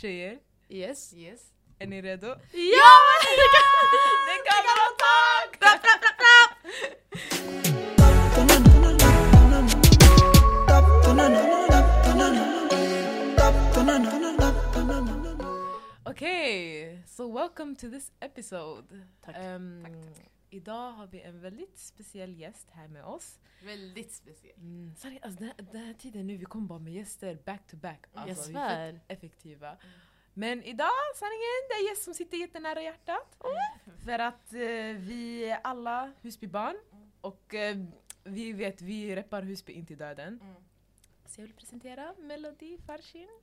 Tjejer, Yes. Yes. är ni redo? Ja! Det kan vara tag! Rapp, rapp, rapp, rapp! Okej, so welcome to this episode. Tack. Ehm, um, Tack, tack. Idag har vi en väldigt speciell gäst här med oss. Väldigt speciell. Mm, sorry, alltså den, den här tiden nu, vi kommer bara med gäster back to back. Jag Alltså, vi är svär. effektiva. Men idag, sanningen, det är en gäst som sitter jättenära hjärtat. För att eh, vi är alla Husbybarn och eh, vi vet, vi reppar Husby in till döden. Mm. Så jag vill presentera Melody Farshin.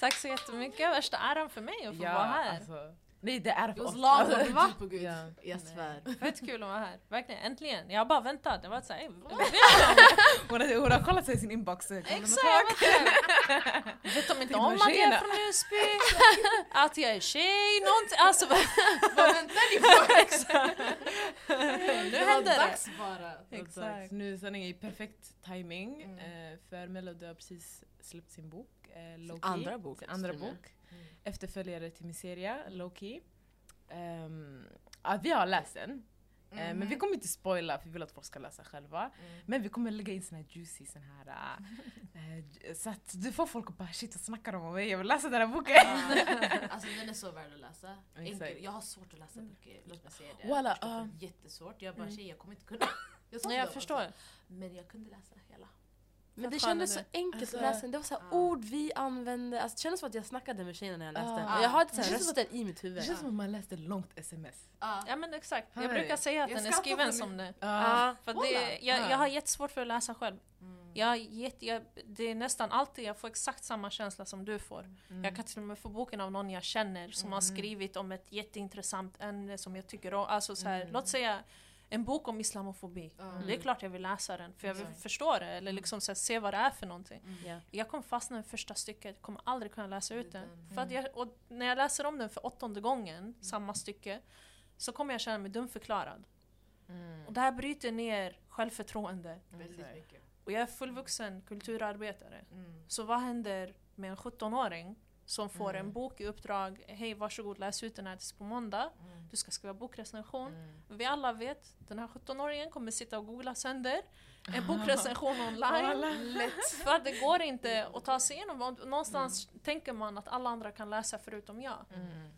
Tack så jättemycket, värsta äran för mig att få vara här. Alltså, nej det är för long Alltså, overdue på gud. ja. Jag svär. Fett kul att vara här, verkligen. Äntligen. Jag har bara väntat. Jag var såhär, "Ey, hon, har, hon har kollat sig i sin inbox. exakt, vet de inte om att jag är från Husby? Att jag är tjej, någonting. Alltså, Vad väntar ni på? nu händer det. dags bara. Exakt. Nu sanningen är perfekt timing Mm. eh, för Melody har precis släppt sin bok. Eh, Low Key. Andra bok. Sin andra till bok. Efterföljare till Miseria, Low Key. Ehm, ja, vi har läst den. Mhm. men vi kommer inte spoila för vi vill att folk ska läsa själva. Mm. Men vi kommer lägga in såna här juicy sån här... eh, så att du får folk att bara shit vad snackar de om mig? Jag vill läsa den här boken. Ja. Alltså den är så värd att läsa. Enkel. Jag har svårt att läsa böcker, låt mig säga det. Walla, ja. Jättesvårt. Jag bara Mm. tjej jag kommer inte kunna. Jag, Nej, jag förstår. Men jag kunde läsa hela. Men det kändes så det? enkelt Alltså, att läsa. Det var så här ja. ord vi använde. Alltså, det kändes som att jag snackade med tjejerna när jag läste. Och jag hade så Det här röster i mitt Det huvud. känns som att man läste långt sms. Ja. Ja men exakt, jag brukar säga att Jag den är skriven som det. Ja. För det, jag, Ja. jag har jättesvårt för att läsa själv. Mm. Jag, har jätte, jag, det är nästan alltid jag får exakt samma känsla som du får. Mm. Jag kan till och med få boken av någon jag känner som har Mm. skrivit om ett jätteintressant ämne som jag tycker om. Alltså så här, Mm. Låt säga en bok om islamofobi. Ja. Det är klart jag vill läsa den för jag vill förstå det eller liksom så här, se vad det är för någonting. Mm. Ja. Jag kommer fastna i första stycket, kommer aldrig kunna läsa ut den. Den. För att jag, och när jag läser om den för åttonde gången, samma stycke, så kommer jag känna mig dumförklarad. Mm. Och det här bryter ner självförtroende. Väldigt mycket. Och jag är fullvuxen kulturarbetare. Mm. Så vad händer med en 17-åring som får Mm. en bok i uppdrag, hej varsågod läs ut den här tills på måndag, Mm. du ska skriva bokrecension. Mm. Vi alla vet, den här 17-åringen kommer sitta och googla sönder en bokrecension online. Lätt. För att det går inte att ta sig igenom. Och Någonstans tänker man att alla andra kan läsa förutom jag. Mm.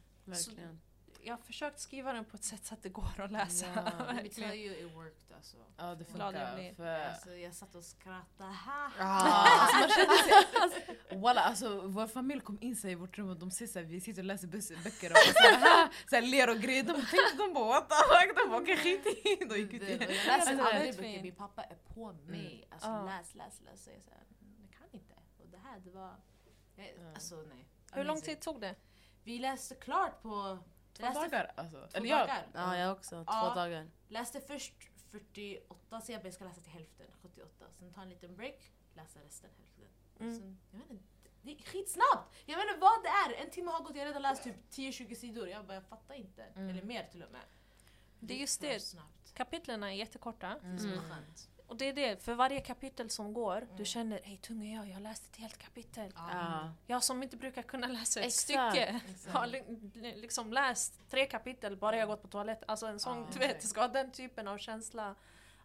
Jag har försökt skriva den på ett sätt så att det går att läsa. Ja. Let me Verkligen. tell you it worked alltså. Ja det funkar. För, alltså jag satt och skrattade. Ah, alltså man kände sig, Walla, alltså, vår familj kom in sig i vårt rum och de ser såhär, vi sitter och läser böcker och såhär, såhär, ler och grejer. De tänkte de bara what the fuck, de bara okej skit i. De gick ut igen. jag läser Alltså, är aldrig böcker, min pappa är på mig. Alltså Ja. läs, läs, läs. Så jag säger, jag kan inte. Och det här det var... Jag, Ja. Alltså nej. Hur lång tid tog det? Vi läste klart på... Två läste, dagar alltså. Två Eller jag, dagar. Ja, jag också. Två Ja. dagar. Läste först 48, så jag bara, jag ska läsa till hälften, 78. Sen ta en liten break, läsa resten hälften. Mm. Sen, jag vet inte, det är skitsnabbt! Jag vet inte vad det är. En timme har gått, jag har redan läst typ 10-20 sidor. Jag bara, jag fattar inte. Mm. Eller mer till och med. Det är just det. snabbt. Kapitlen är jättekorta. Det är så Mm. skönt. Och det är det, för varje kapitel som går, Mm. du känner hej tunga jag, jag har läst ett helt kapitel. Ja. Jag som inte brukar kunna läsa ett Exakt. stycke Exakt. har li- li- liksom läst tre kapitel bara jag gått på toaletten. Alltså en sån, du vet, ska ha den typen av känsla.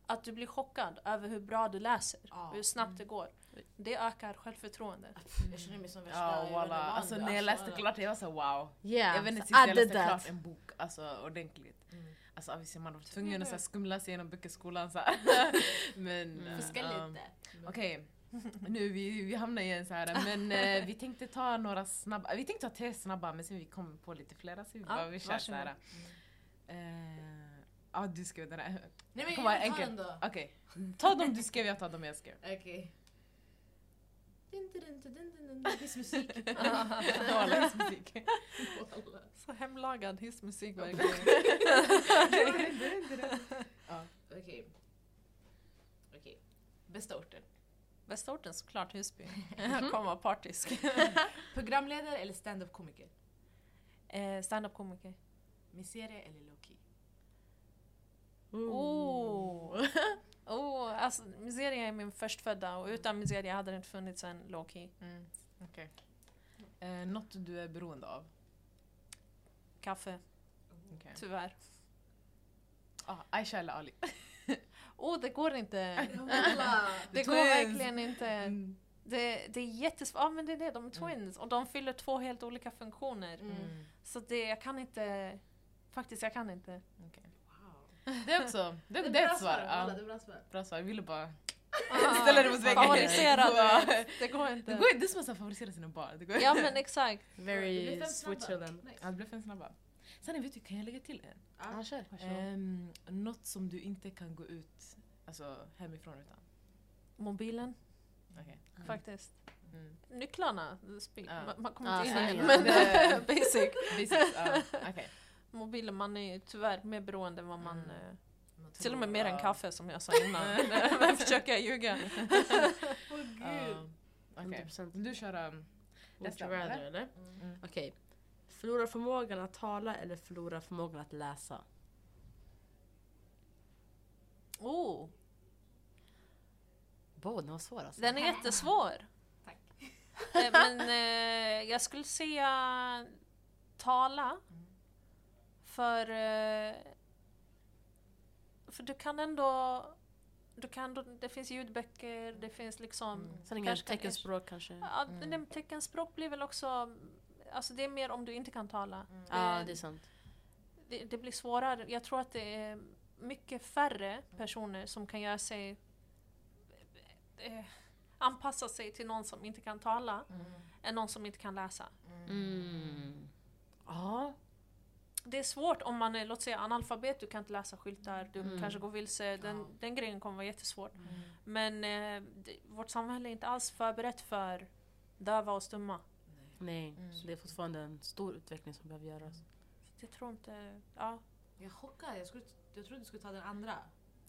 Att du blir chockad över hur bra du läser, Ja. hur snabbt det går. Det ökar självförtroendet. Jag känner mig som värsta... ja vad Alltså när jag läste alltså, klart jag var så wow. Yeah. Jag vet inte sist jag läste that. klart en bok, alltså ordentligt. Mm. Alltså obviously man var tvungen att så här skumla sig genom böckerskolan så här. Men... Mm. eh, Fuska ja. lite. Okej, nu vi, vi hamnar igen så här. men eh, vi tänkte ta några snabba, vi tänkte ta tre snabba men sen vi kom på lite flera så vi bara vi kör så varsågod. här. Eh, Ja du skrev den här. Nej men Kom jag tar enkel. den då. Okej, ta dem du skrev, jag tar dem jag skrev. Okej. Dun, viss musik. Så hemlagad hissmusik verkligen. Ja. Okej. Okej. Bästa orten. Bästa orten såklart Husby. Kommer vara partisk. Programledare eller stand-up komiker? Eh, Stand-up komiker. Miseria eller Loki? Oh. Oh, alltså Miseria är min förstfödda och utan Miseria hade det inte funnits en Loki. Mm. Okej. Eh, något du är beroende av? Kaffe, Okay. tyvärr. Ah, Aisha eller Ali? Oh, det går inte. Det går verkligen inte. Mm. Det, det är jättesvårt. Ja, men det är det, de är twins. Och de fyller två helt olika funktioner. Mm. Så det, jag kan inte... Faktiskt, jag kan inte. Okej. Det är också det, det, är är bra ett svar. Walla, Ja, det är bra svar. bra svar. Jag ville bara Ah, ställa det mot väggen. Favorisera det. Det går Det inte. går inte. Det är som att favorisera sina barn. Det går Ja men exakt. Det Very snabba. Switzerland. Nice. Ja, det blev fem snabba. Sanne, vet du, kan jag lägga till en? Ja. Ja, kör. Um, något som du inte kan gå ut alltså, hemifrån utan? Mobilen, Okej. faktiskt. Mm. Nycklarna, Ja. man, man kommer Ja, inte in sanningen. men Det- basic. Basics, ja. Mobilen, man är ju tyvärr mer beroende än vad man... Mm. eh, Man Till och med mer än kaffe som jag sa innan. Men försöker jag ljuga. Åh gud. Ja. Okej. 100%. Du kör... Um, Would Nästa, rather, eller? eller? mm. Okej. Förlora förmågan att tala eller förlora förmågan att läsa? Oh, Wow, den var svår alltså. den är jättesvår. Tack. Eh, Men eh, jag skulle säga tala. För, eh, för du kan ändå... Du kan ändå det finns ljudböcker, det finns liksom... Mm. Sen kanske kan teckenspråk kanske? Ja, Mm. teckenspråk blir väl också... Alltså det är mer om du inte kan tala. Ja, det är sant. det, det blir svårare. Jag tror att det är mycket färre personer som kan göra sig... Eh, anpassa sig till någon som inte kan tala än någon som inte kan läsa. Mm. Ja. Det är svårt om man är, låt säga analfabet, du kan inte läsa skyltar, du Mm. kanske går vilse, den, Ja. den grejen kommer vara jättesvårt. Mm. Men eh, det, vårt samhälle är inte alls förberett för döva och stumma. Nej, Mm. så det är fortfarande en stor utveckling som behöver göras. Jag tror inte... Ja, Jag är chockad. Jag, skulle, jag trodde du skulle ta den andra.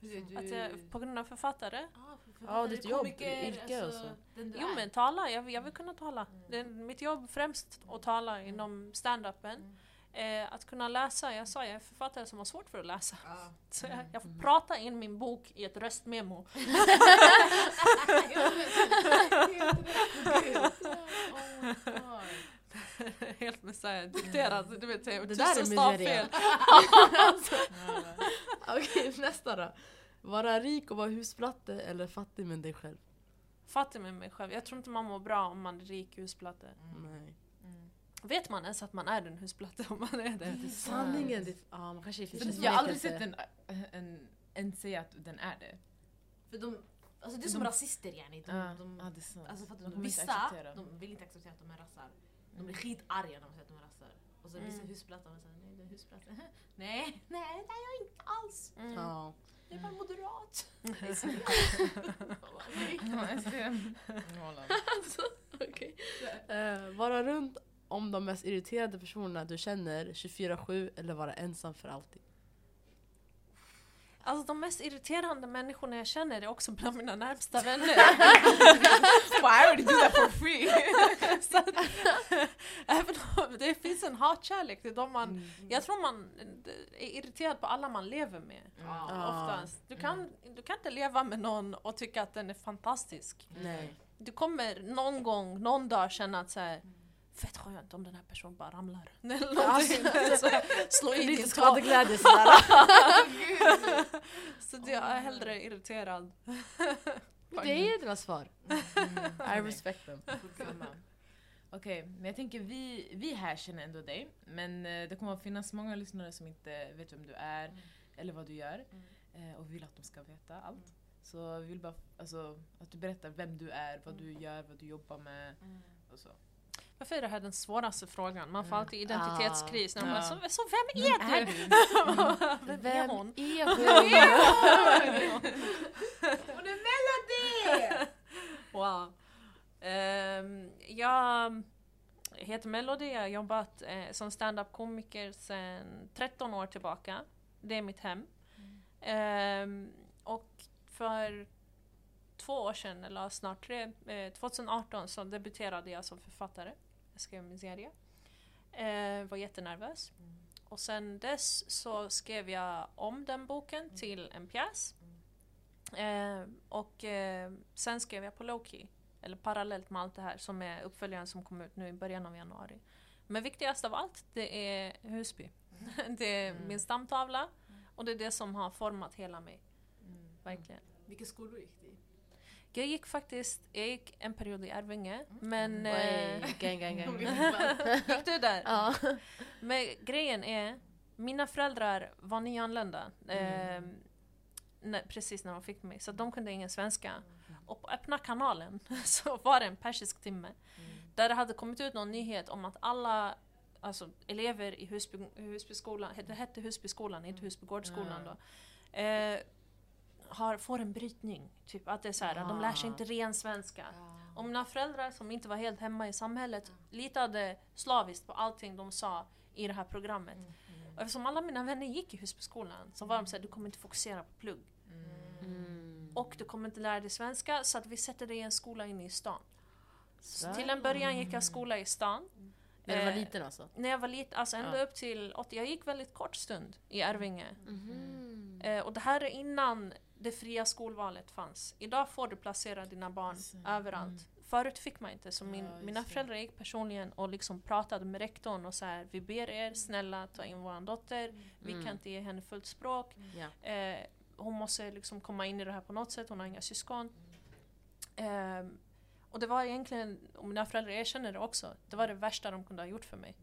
Är du? att jag, på grund av författare. Ah, för- Ja, ditt jobb, yrke och så. den du Jo är. men tala, jag, jag vill kunna tala. Det är mitt jobb främst att tala inom stand-upen. Eh, att kunna läsa, jag sa jag är författare som har svårt för att läsa. Ja. Så jag, jag får prata in min bok i ett röstmemo. Helt med såhär dikterat, du vet, Det tusen där är miseria. Okej, nästa då. Vara rik och vara husplatte eller fattig med dig själv? Fattig med mig själv. Jag tror inte man mår bra om man är rik husplatte. Nej. Vet man ens att man är en husplatte om man är det? Sanningen, det, ja, man kanske finns jag har aldrig sett en, en, en säga att den är det. För de, alltså det är som De- rasister yani. De, de, det är sant. alltså för att De de, vissa de vill inte acceptera att de är rassar. De blir skitarga när de säger att de är rassar. Och så vissa Mm. husplatta och säger nej det är husplatta. nej, nej det är jag inte alls. Mm. Ja. Jag är bara moderat. Ja, jag ser. Holland. Okej. Eh, vara runt om de mest irriterade personerna du känner 24-7 eller vara ensam för alltid? Alltså de mest irriterande människorna jag känner är också bland mina närmsta vänner. Well, I already do that for free. Så att, även om det finns en hatkärlek till de man... Mm. Jag tror man är irriterad på alla man lever med. Ja. Oftast. Du kan, du kan inte leva med någon och tycka att den är fantastisk. Nej. Du kommer någon gång, någon dag känna att så här, Fett skönt om den här personen bara ramlar. Eller någonting. Så här, Slå in skada. skadeglädje sådär. Så det- jag är hellre irriterad. det är dina svar. I respect them. Okej, men jag tänker vi, vi här känner ändå dig. Men eh, det kommer att finnas många lyssnare som inte vet vem du är eller vad du gör. Eh, och vill att de ska veta allt. Så vi vill bara alltså, att du berättar vem du är, vad du gör, vad du jobbar med och så. Varför är det här den svåraste frågan? Man får Mm. alltid identitetskris. När man Ja. bara, så, så vem är Vem är du? du? vem är hon? är hon? Hon är Melody! Wow. Ehm, jag heter Melody, jag har jobbat eh, som stand-up-komiker sedan 13 år tillbaka. Det är mitt hem. Ehm, och för två år sedan, eller snart tre, eh, 2018 så debuterade jag som författare. Jag skrev min serie. Eh, var jättenervös. Och sen dess så skrev jag om den boken till en pjäs. Eh, och eh, sen skrev jag på Loki, eller parallellt med allt det här, som är uppföljaren som kom ut nu i början av januari. Men viktigast av allt, det är Husby. det är Mm. min stamtavla och det är det som har format hela mig, Mm. verkligen. Vilka skolor gick du i? Jag gick faktiskt, jag gick en period i Arvinge, Mm. men... Oj, Eh, gang, gang, gang. gick du där? ja. Men grejen är, mina föräldrar var nyanlända eh, när, precis när de fick mig, så de kunde ingen svenska. Och på öppna kanalen så var det en persisk timme där det hade kommit ut någon nyhet om att alla alltså, elever i Husby, Husbyskolan, det hette Husbyskolan, inte Husbygårdsskolan då, eh, har, får en brytning. Typ att det är så här, de lär sig inte ren svenska. Och mina föräldrar som inte var helt hemma i samhället litade slaviskt på allting de sa i det här programmet. Och eftersom alla mina vänner gick i Husbyskolan så var de såhär, du kommer inte fokusera på plugg. Mm. Och du kommer inte lära dig svenska så att vi sätter dig i en skola inne i stan. Så Så. till en början gick jag skola i stan. När du var Eh, liten alltså? När jag var liten, alltså ända Ja. upp till 80, jag gick väldigt kort stund i Arvinge. Mhm. Eh, och det här är innan det fria skolvalet fanns. Idag får du placera dina barn överallt. Förut fick man inte, så min, Ja, mina föräldrar gick personligen och liksom pratade med rektorn och så här, vi ber er snälla ta in vår dotter, vi Mm. kan inte ge henne fullt språk, Ja. eh, hon måste liksom komma in i det här på något sätt, hon har inga syskon. Ehm, och det var egentligen, och mina föräldrar erkänner det också, det var det värsta de kunde ha gjort för mig.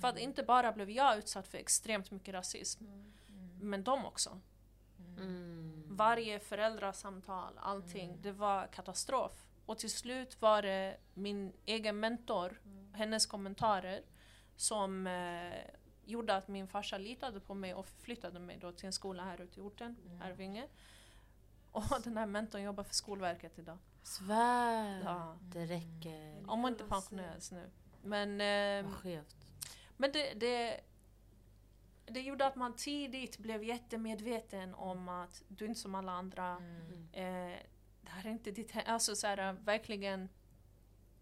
För att inte bara blev jag utsatt för extremt mycket rasism, men de också. Mm. Varje föräldrasamtal, allting, det var katastrof. Och till slut var det min egen mentor, hennes kommentarer, som eh, gjorde att min farsa litade på mig och flyttade mig då till en skola här ute i orten, Arvinge. Och den här mentorn jobbar för Skolverket idag. Svär! Ja. Det räcker. Om hon inte pensioneras nu. Men, eh, Vad skevt. men det, det, det gjorde att man tidigt blev jättemedveten om att du är inte som alla andra. Eh, det här är inte ditt he- Alltså så här, verkligen...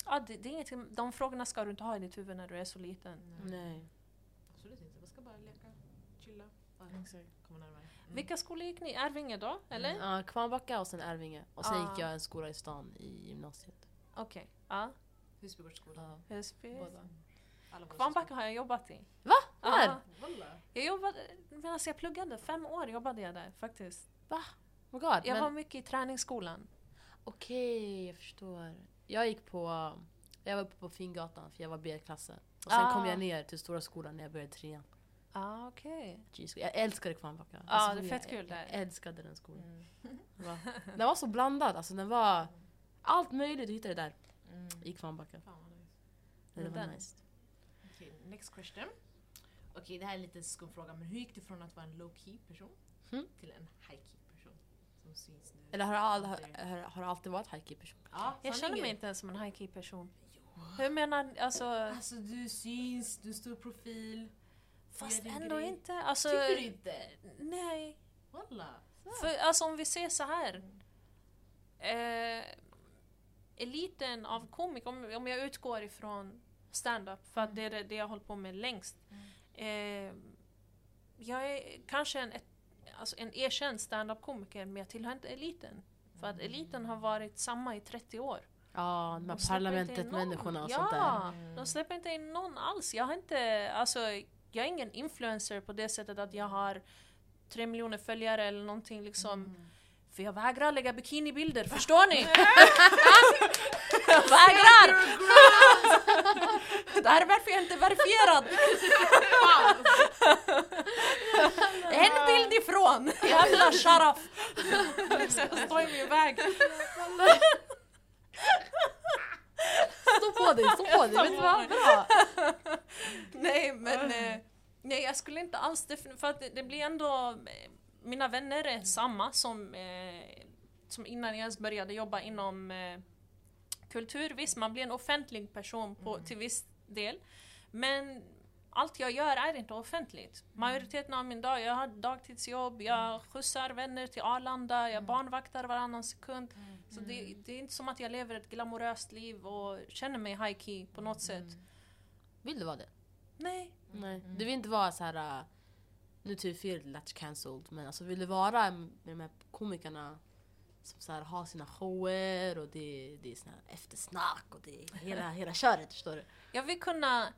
Ja, det, det är inget, de frågorna ska du inte ha i ditt huvud när du är så liten. Nej. Absolut inte. Man ska bara leka, chilla, komma närmare. Mm. Vilka skolor gick ni i? Arvinge då? Eller? Ja, Kvarnbacka och sen Arvinge. Och sen Ah. gick jag en skola i stan i gymnasiet. Okej. Ja. Husbygårdsskolan. Ja. Husby. Båda. Kvarnbacka har jag jobbat i. Va? Syskon. Walla. Jag jobbade, medan jag pluggade, fem år jobbade jag där faktiskt. Oh my God. Jag men- var mycket i träningsskolan. Okej, jag förstår. Jag gick på... Jag var uppe på Fingatan för jag var B-klassen. Och sen kom Ah. jag ner till stora skolan när jag började trean. Ah, okej. Jeez, jag älskade Kvarnbacka. Ja, Alltså, det är jag- fett kul jag, där. Jag älskade den skolan. Mm. Den var, den var så blandad. Alltså, den var... Allt möjligt du hittade där Mm. i Kvarnbacka. Fan nice. Det var nice. Okej, next question. Okej, det här är en liten skum fråga, men hur gick du från att vara en low-key person Mm. till en high-key person? Som syns nu. Eller har du all, har, har, alltid varit high person? Ja, Jag känner mig inte ens som en high-key person. Hur menar alltså... Alltså du syns, du står i profil. Fast ändå grej. inte. Alltså, Tycker du inte? Nej. Walla. För alltså om vi ser så här. Eh, eliten av komiker, om, om jag utgår ifrån stand-up, för att det är det, det jag har hållit på med längst. Eh, jag är kanske en, ett, alltså en erkänd stand-up-komiker, men jag tillhör inte eliten. För att eliten har varit samma i 30 år. Ja, de här parlamentet-människorna och någon. sånt där. Ja, de släpper inte in någon alls. Jag har inte, alltså, jag är ingen influencer på det sättet att jag har tre miljoner följare eller någonting liksom. För jag vägrar lägga bikinibilder, förstår ni? jag vägrar! det här är varför jag inte är verifierad. en bild ifrån! Jävla sharaf! jag står i min väg. Stå på dig, stå på dig! Vet du vad? Bra! Nej men eh, nej, jag skulle inte alls för att det, det blir ändå, eh, mina vänner är samma som, eh, som innan jag ens började jobba inom eh, kultur. Visst, man blir en offentlig person på, till viss del. Men allt jag gör är inte offentligt. Majoriteten av min dag, jag har dagtidsjobb, jag skjutsar vänner till Arlanda, jag barnvaktar varannan sekund. Så det, det är inte som att jag lever ett glamoröst liv och känner mig high key på något sätt. Vill du vara det? Nej. Nej. Du vill inte vara så här. Nu typ fel lätt cancelled men alltså vill du vara med de här komikerna som så här, har sina shower och det, det är såna eftersnack och det är hela, hela köret förstår du. Jag vill kunna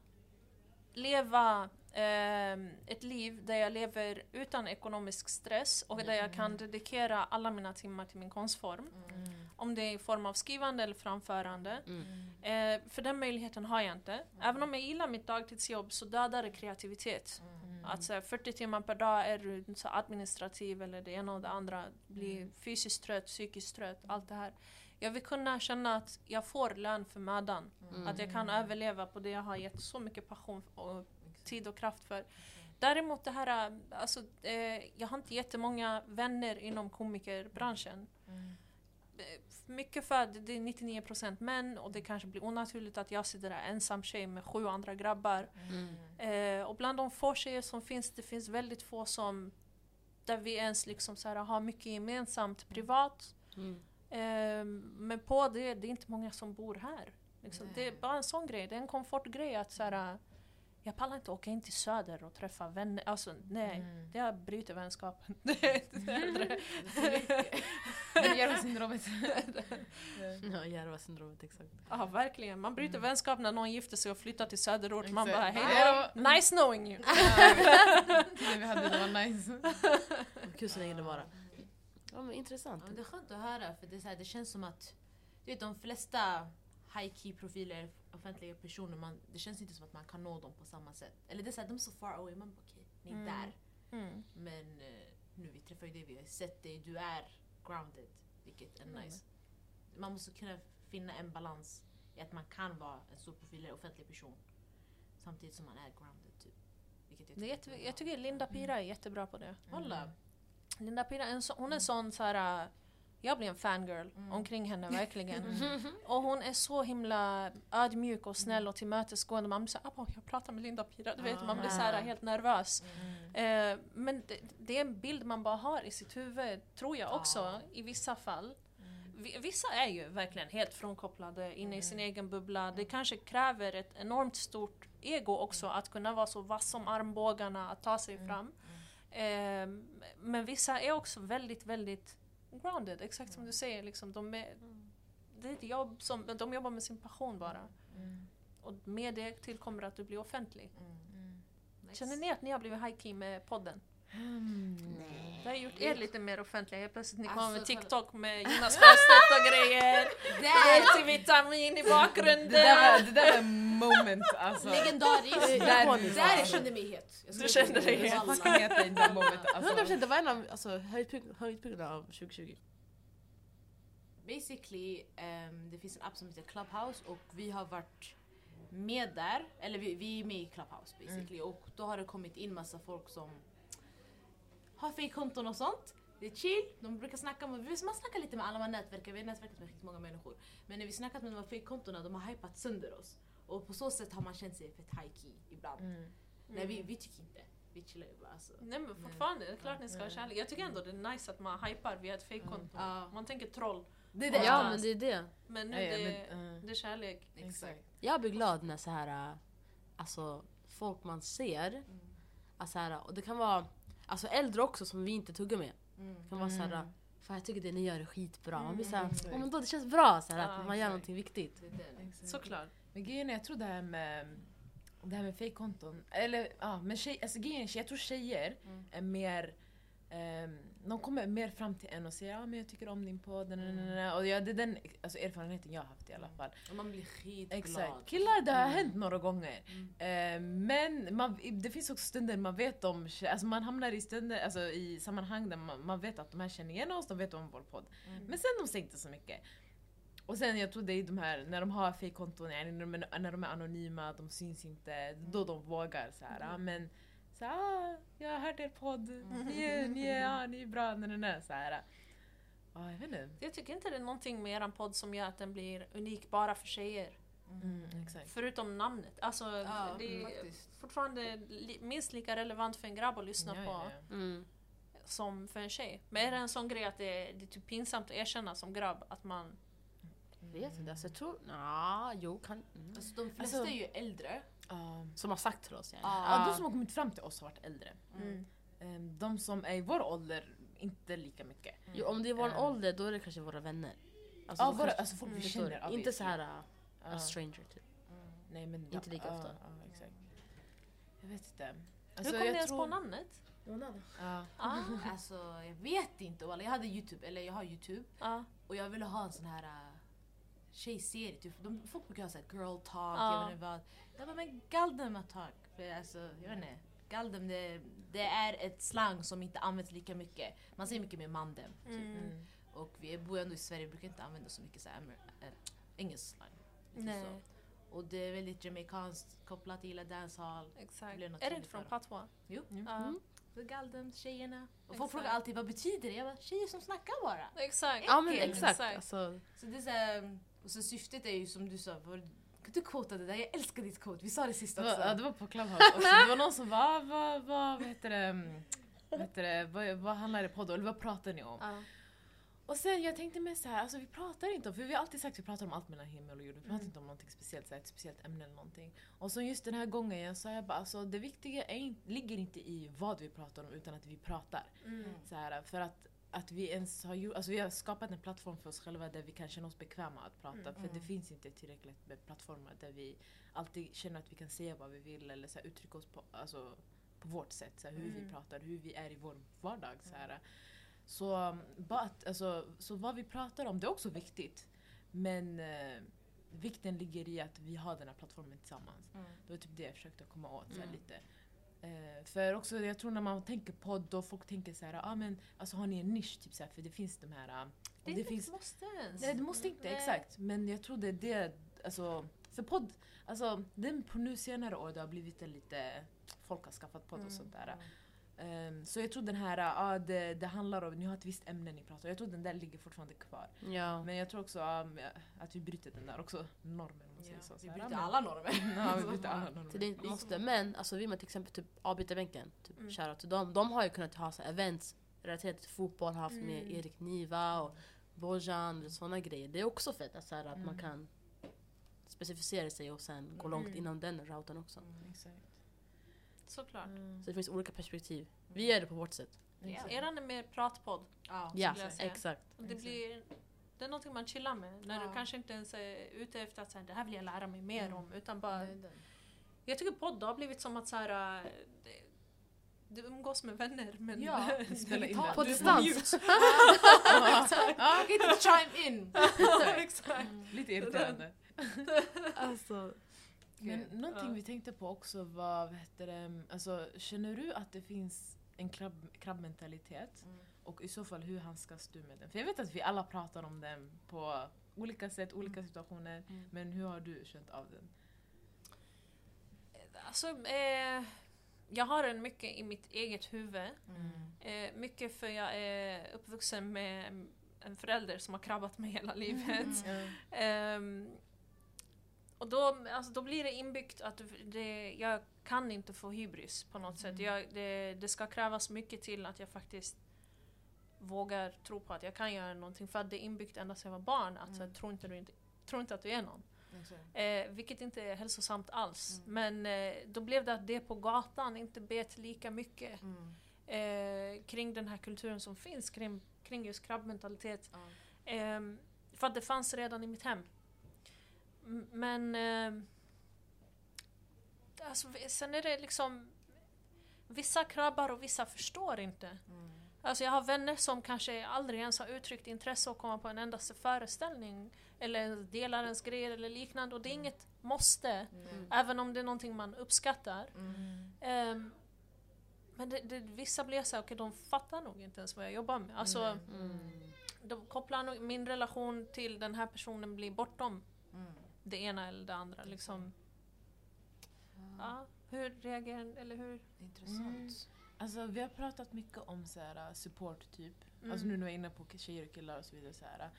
leva ehm, ett liv där jag lever utan ekonomisk stress och där jag kan dedikera alla mina timmar till min konstform. Om det är i form av skrivande eller framförande. Mm. Eh, för den möjligheten har jag inte. Även om jag gillar mitt dagtidsjobb så dödar det kreativitet. Att så här, 40 timmar per dag är du så administrativ eller det ena och det andra. Blir fysiskt trött, psykiskt trött, allt det här. Jag vill kunna känna att jag får lön för mödan. Mm. Att jag kan överleva på det jag har gett så mycket passion och tid och kraft för. Däremot det här, alltså, eh, jag har inte jättemånga vänner inom komikerbranschen. Eh, Mycket för att det är 99% män och det kanske blir onaturligt att jag sitter där ensam tjej med sju andra grabbar. Mm. Eh, och bland de få tjejer som finns, det finns väldigt få som där vi ens liksom så här, har mycket gemensamt privat. Mm. Eh, men på det, det är inte många som bor här. Liksom. Det är bara en sån grej, det är en komfortgrej att så här, jag pallar inte åka in till Söder och träffa vänner. Alltså nej, Mm. det bryter vänskapen. Det är inte äldre. Järvasyndromet. Ja, Järvasyndromet exakt. Ja verkligen, man bryter vänskap när någon gifter sig och flyttar till söderort. Man bara hej Ja. då, nice knowing you. Tiden vi hade det var nice. Vad Kul så länge det bara. Ja men intressant. Ja, men det är skönt att höra för det, är så här, det känns som att du vet, de flesta high key profiler, offentliga personer, man, det känns inte som att man kan nå dem på samma sätt. Eller det är så här, de är så far away, man bara okej, ni är Mm. där. Mm. Men eh, nu vi träffar ju dig, vi har sett dig, du är grounded. Vilket är Mm. nice. Man måste kunna finna en balans i att man kan vara en stor profil eller offentlig person. Samtidigt som man är grounded typ. Vilket jag Det är tycker jätte, jag tycker Linda Pira är jättebra på det. Hålla. Linda Pira, en så, hon är sån så här. Jag blir en fangirl Mm. omkring henne verkligen. Och hon är så himla ödmjuk och snäll och tillmötesgående. Man blir såhär, "Abba, jag pratar med Linda Pira. Du vet, man blir så här helt nervös. Eh, men det, det är en bild man bara har i sitt huvud, tror jag också, Ja. i vissa fall. Vi- Vissa är ju verkligen helt frånkopplade, inne i sin egen bubbla. Det kanske kräver ett enormt stort ego också att kunna vara så vass som armbågarna, att ta sig fram. Eh, men vissa är också väldigt, väldigt grounded, exakt som du säger. Liksom, de är, det är ett jobb som, de jobbar med sin passion bara. Och med det tillkommer att du blir offentlig. Nice. Känner ni att ni har blivit high-key med podden? Nej. Det har gjort er lite mer offentliga. Helt plötsligt ni kommer Alltså, med TikTok med Jonas Sjöstedt och grejer. Multivitamin i bakgrunden. Det där var, det där var moment alltså. Legendariskt! Där- Där, jag kände mig het. Jag Du kände dig het. Walla. Fucking i det där momentet. 100% Alltså. det var en av alltså, höjdpunkt- höjdpunkterna av 2020. Basically, ehm, det finns en app som heter Clubhouse och vi har varit med där, eller vi, vi är med i Clubhouse basically och då har det kommit in massa folk som har fejkkonton och sånt. Det är chill, de brukar snacka med, man snackar lite med alla man nätverkar, vi har nätverkat med riktigt många människor. Men när vi snackat med de här fejkkontona, de har hypat sönder oss. Och på så sätt har man känt sig fett high key ibland. Mm. Nej vi, vi tycker inte, vi chillar ju bara alltså. Nej men fortfarande, det är klart ni ska ha kärlek. Jag tycker ändå det är nice att man hypar via ett fejkkonto. Ja. Man tänker troll. Det är det. Ja men det är det. Men nu Ja, ja, det, men, eh, det är kärlek. Exakt. Jag blir glad när så här, äh, alltså folk man ser, Mm. alltså här, och det kan vara alltså äldre också som vi inte tuggar med. Mm. Kan vara så här, fan jag tycker det ni gör är skitbra. Man blir Mm, såhär, oh, men då det känns bra så här, Ja, att man gör exakt. någonting viktigt. Det är det. Exakt. Såklart. Men grejen är, jag tror det här med det här med fejkkonton, eller ja, men tjej, alltså grejen är, jag tror tjejer Mm. är mer ehm, de kommer mer fram till en och säger ja men jag tycker om din podd, na." och ja, det är den alltså, erfarenheten jag har haft i alla fall. Och man blir skitglad. Exakt. Killar det har Mm. hänt några gånger. Mm. Eh, men man, det finns också stunder man vet om, alltså man hamnar i stunder, alltså i sammanhang där man, man vet att de här känner igen oss, de vet om vår podd. Mm. Men sen de säger inte så mycket. Och sen jag tror det är de här, när de har fejkkonton, när, de är- när de är anonyma, de syns inte, då de vågar så här. Ja, men så här, ah, jag har hört er podd, ni är, ni är, ja, ni är bra, nej, nej, så här. Ja, jag vet inte. Jag tycker inte det är någonting med eran podd som gör att den blir unik bara för tjejer. Mm, exakt. Förutom namnet. Alltså, Ja, det är faktiskt. fortfarande li- minst lika relevant för en grabb att lyssna Ja, på ja, ja. Mm. som för en tjej. Men är det en sån grej att det är, det är typ pinsamt att erkänna som grabb att man... Vet inte, alltså jag tror, ja, jo kan. Mm. Alltså de flesta Alltså- är ju äldre. Ja. Som har sagt till oss. Ja. Ja, de som har kommit fram till oss har varit äldre. Mm. Ehm, De som är i vår ålder, inte lika mycket. Jo, om det är vår Mm. ålder då är det kanske våra vänner. Alltså, då våra, kanske- alltså folk vi förstår känner. Inte så här uh, a stranger typ. Nej, men, Inte lika ofta. Exakt. Jag vet inte. Hur Alltså, kom ni ens på tror- namnet? Ja. Ah, Alltså jag vet inte jag hade youtube, eller jag har youtube ah. och jag ville ha en sån här uh, tjejserie. Typ. De, folk brukar ha såhär girl talk, Ja. jag vet inte vad. Jag bara men Galdem talk. För alltså, jag vet inte. Galdem det, det är ett slang som inte används lika mycket. Man säger mycket mer mandem. Typ. Mm. Och vi bor ändå i Sverige, vi brukar inte använda så mycket så här, äh, engelsk slang. Nej, Så. Och det är väldigt jamaicanskt kopplat till dancehall. exakt. något Är det inte från patois? Jo. Mm. Så Galdem, tjejerna. Och Exakt. folk frågar alltid vad betyder det? Jag bara, tjejer som snackar bara. Exakt. Ja men Äckligt. exakt. Alltså, Så det är så här, och så syftet är ju som du sa, du quota det där? Jag älskar ditt quote, vi sa det sist Det också. var, ja, det var på Clubhouse också. Det var någon som var, vad, vad, vad heter det, mm, vad, heter det vad, vad handlar det på då? Eller vad pratar ni om? Ja. Och sen jag tänkte med så här, alltså vi pratar inte om, för vi har alltid sagt att vi pratar om allt mellan himmel och jord. Vi pratar Mm. inte om någonting speciellt, så här, ett speciellt ämne eller någonting. Och så just den här gången jag sa jag bara, alltså det viktiga är, ligger inte i vad vi pratar om utan att vi pratar. Mm. Så här, för att, att vi ens har gjort, alltså vi har skapat en plattform för oss själva där vi kan känna oss bekväma att prata. Mm. För det Mm. finns inte tillräckligt med plattformar där vi alltid känner att vi kan säga vad vi vill eller så här, uttrycka oss på, alltså, på vårt sätt. Så här, hur vi Mm. pratar, hur vi är i vår vardag. Så, här. Så, um, bara att, alltså, så vad vi pratar om, det är också viktigt. Men eh, vikten ligger i att vi har den här plattformen tillsammans. Mm. Det var typ det jag försökte komma åt. Så här, Mm. lite. Eh, för också, jag tror när man tänker podd och folk tänker så här, ah, men, alltså, har ni en nisch? Typ, så här, för det finns de här... ah, Det, det finns, måste ens. nej, det måste inte, Nej. exakt. Men jag tror det är det, alltså, för podd, alltså, den på nu senare år det har blivit en lite, folk har skaffat podd och Mm. sånt där. Ehm, så jag tror den här, ah, det, det handlar om, ni har ett visst ämne ni pratar om, jag tror den där ligger fortfarande kvar. ja. Men jag tror också ah, att vi bryter den där också, normen Ja, så. vi bryter alla normer. Ja, vi alla normer. Så det måste, men alltså vi med till exempel typ avbytarbänken, typ Mm. shoutout till dem. De har ju kunnat ha så här events relaterat till fotboll, haft med Mm. Erik Niva och Bojan och sådana grejer. Det är också fett att, så här, att man Mm. kan specificera sig och sen gå långt Mm. inom den routen också. Exakt. Såklart. Mm. Så det finns olika perspektiv. Vi gör det på vårt sätt. Exakt. Eran är mer pratpodd. Ja. Ja, exakt. Och Det, blir, det är någonting man chillar med. När Ja. du kanske inte ens är ute efter att säga, det här vill jag lära mig mer Mm. om. Utan bara, Det den. jag tycker podd har blivit som att så här, äh, det- du umgås med vänner men Ja, spelar in det. På Du distans. mute. Ja, Okej, inte chime in! Exakt. Lite irriterande. Alltså, Men någonting Ja. vi tänkte på också var, vad heter det, alltså, känner du att det finns en krabb, krabbmentalitet? Mm. Och i så fall, hur handskas du med den? För jag vet att vi alla pratar om den på olika sätt, olika situationer. Mm. Men hur har du känt av den? Alltså, eh, jag har den mycket i mitt eget huvud. Mm. Eh, mycket för jag är uppvuxen med en förälder som har krabbat mig hela livet. Mm. Ehm, och då, alltså, då blir det inbyggt att det, jag kan inte få hybris på något sätt. Mm. Jag, det, det ska krävas mycket till att jag faktiskt vågar tro på att jag kan göra någonting. För att det är inbyggt ända sedan jag var barn. Att så Mm. tro, inte, du inte, tro inte att du är någon. Eh, vilket inte är hälsosamt alls. Mm. Men eh, då blev det att det på gatan inte bet lika mycket Mm. eh, kring den här kulturen som finns kring, kring just krabbmentalitet. Ehm, för att det fanns redan i mitt hem. M- Men... ehm, alltså, sen är det liksom... Vissa krabbar och vissa förstår inte. Mm. Alltså jag har vänner som kanske aldrig ens har uttryckt intresse att komma på en endaste föreställning. Eller delar ens grejer eller liknande. Och det är Mm. inget måste. Mm. Även om det är någonting man uppskattar. Mm. Ehm, men det, det, vissa blir så här, okej de fattar nog inte ens vad jag jobbar med. Alltså, Mm. mm. de kopplar nog, min relation till den här personen blir bortom Mm. det ena eller det andra. Liksom. Ja, hur reagerar eller hur? Intressant. Alltså vi har pratat mycket om så här, support typ. Mm. Alltså nu när jag är inne på tjejer och killar och så vidare. Så här,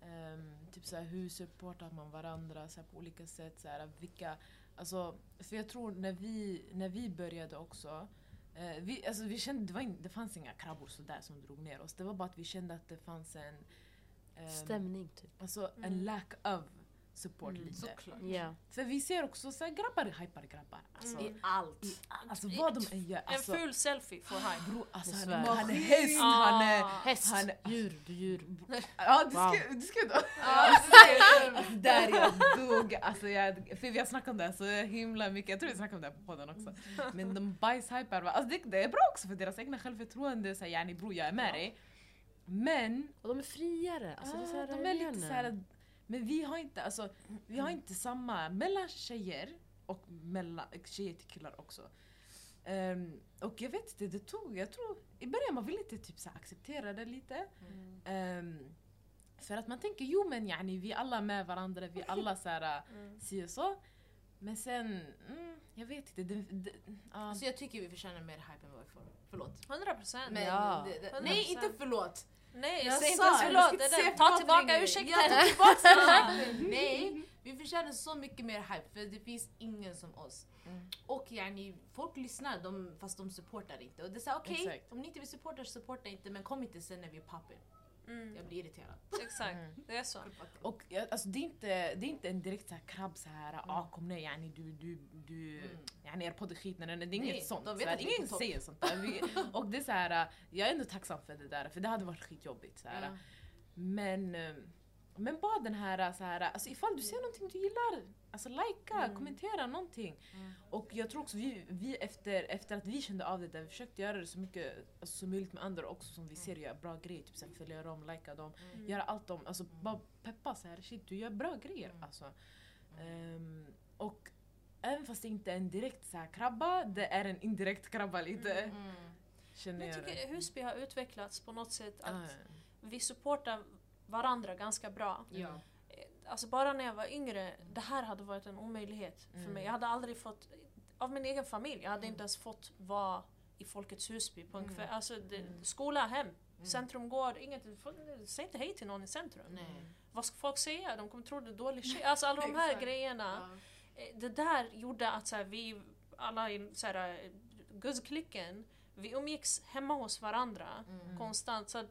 ehm, typ så här, hur supportar man varandra så här, på olika sätt? Så här, vilka, alltså, för jag tror när vi, när vi började också eh, vi, alltså, vi kände, det, var in, det fanns inga krabbor sådär som drog ner oss. Det var bara att vi kände att det fanns en... ehm, Stämning typ. Alltså Mm. en lack of support Mm. lite. Såklart. Ja. För vi ser också så här, grabbar hypar grabbar. Alltså, I allt. alltså vad de än gör. Alltså, En ful selfie får hype. bro, alltså han, är- han är häst, han är... Ah. Häst, Han- djur, du djur. Ja, du Wow. ska, du ska då. Ja, Alltså, där jag dog. Alltså, jag, för vi har snackat om det så himla mycket. Jag tror vi snackade om det på podden också. Men de bajshypar. Alltså, det, det är bra också för deras egna självförtroende. Så här, yani bror jag är med dig. Men Och de är friare. Alltså, det är så här, ah, de är lite igen. Men vi har inte, alltså, vi har inte samma mellan tjejer och mellan tjejer till killar också. Ehm, och jag vet inte, det tog, jag tror, i början man vill inte typ så acceptera det lite. Ehm, för att man tänker jo men yani, vi alla med varandra, vi är alla så här, Mm. si och så. Men sen, mm, jag vet inte. Det, det, ja. Alltså jag tycker vi förtjänar mer hype än vad vi får. Förlåt. 100 procent. Men Ja. det, det, 100%. nej, inte förlåt. Nej, Jag säg inte sa ens det, förlåt. Det där. Ta tillbaka ursäkten. Jag tar tillbaka ursäkten. Nej, vi förtjänar så mycket mer hype för det finns ingen som oss. Mm. Och yani, folk lyssnar de, fast de supportar inte. Och det är såhär okej, Exakt. om ni inte vill supporta, supporta inte men kom inte sen när vi poppar. Mm, Jag blir irriterad. exakt, Mm. det är så. Och ja, alltså, det, är inte, det är inte en direkt så här krabb så här, ah kom ner yani du, du, du, Mm. yani er podd är skit. Nej, nej, det är Nej, inget sånt. de vet så här, att vi är ingen säger sånt där. Vi, och det är så här, jag är ändå tacksam för det där, för det hade varit skitjobbigt. Så här. Men, eh, men bara den här, så här alltså ifall du ser någonting du gillar, alltså likea, Mm. kommentera någonting. Mm. Och jag tror också vi, vi efter, efter att vi kände av det där, vi försökte göra det så mycket alltså, som möjligt med andra också som vi ser gör bra grejer. Typ så här, följa dem, likea dem, Mm. göra allt dem, alltså bara peppa så här, shit du gör bra grejer Mm. alltså. Ehm, och även fast det inte är en direkt så här krabba, det är en indirekt krabba lite. Mm. Känner Jag jag tycker. Husby har utvecklats på något sätt att Ah, vi supportar varandra ganska bra. Ja. Eh, Alltså bara när jag var yngre, det här hade varit en omöjlighet för Mm. mig. Jag hade aldrig fått, av min egen familj, jag hade inte ens fått vara i Folkets Husby på en Mm. kväll. Alltså det, Mm. skola, hem, centrumgård, inget. Säg inte hej till någon i centrum. Nej. Vad ska folk säga? De kommer tro det är dålig tjej. Alltså alla de här grejerna. Ja. Eh, Det där gjorde att så här, vi alla i så här, eh, guzzklicken, vi umgicks hemma hos varandra Mm. konstant. Så att,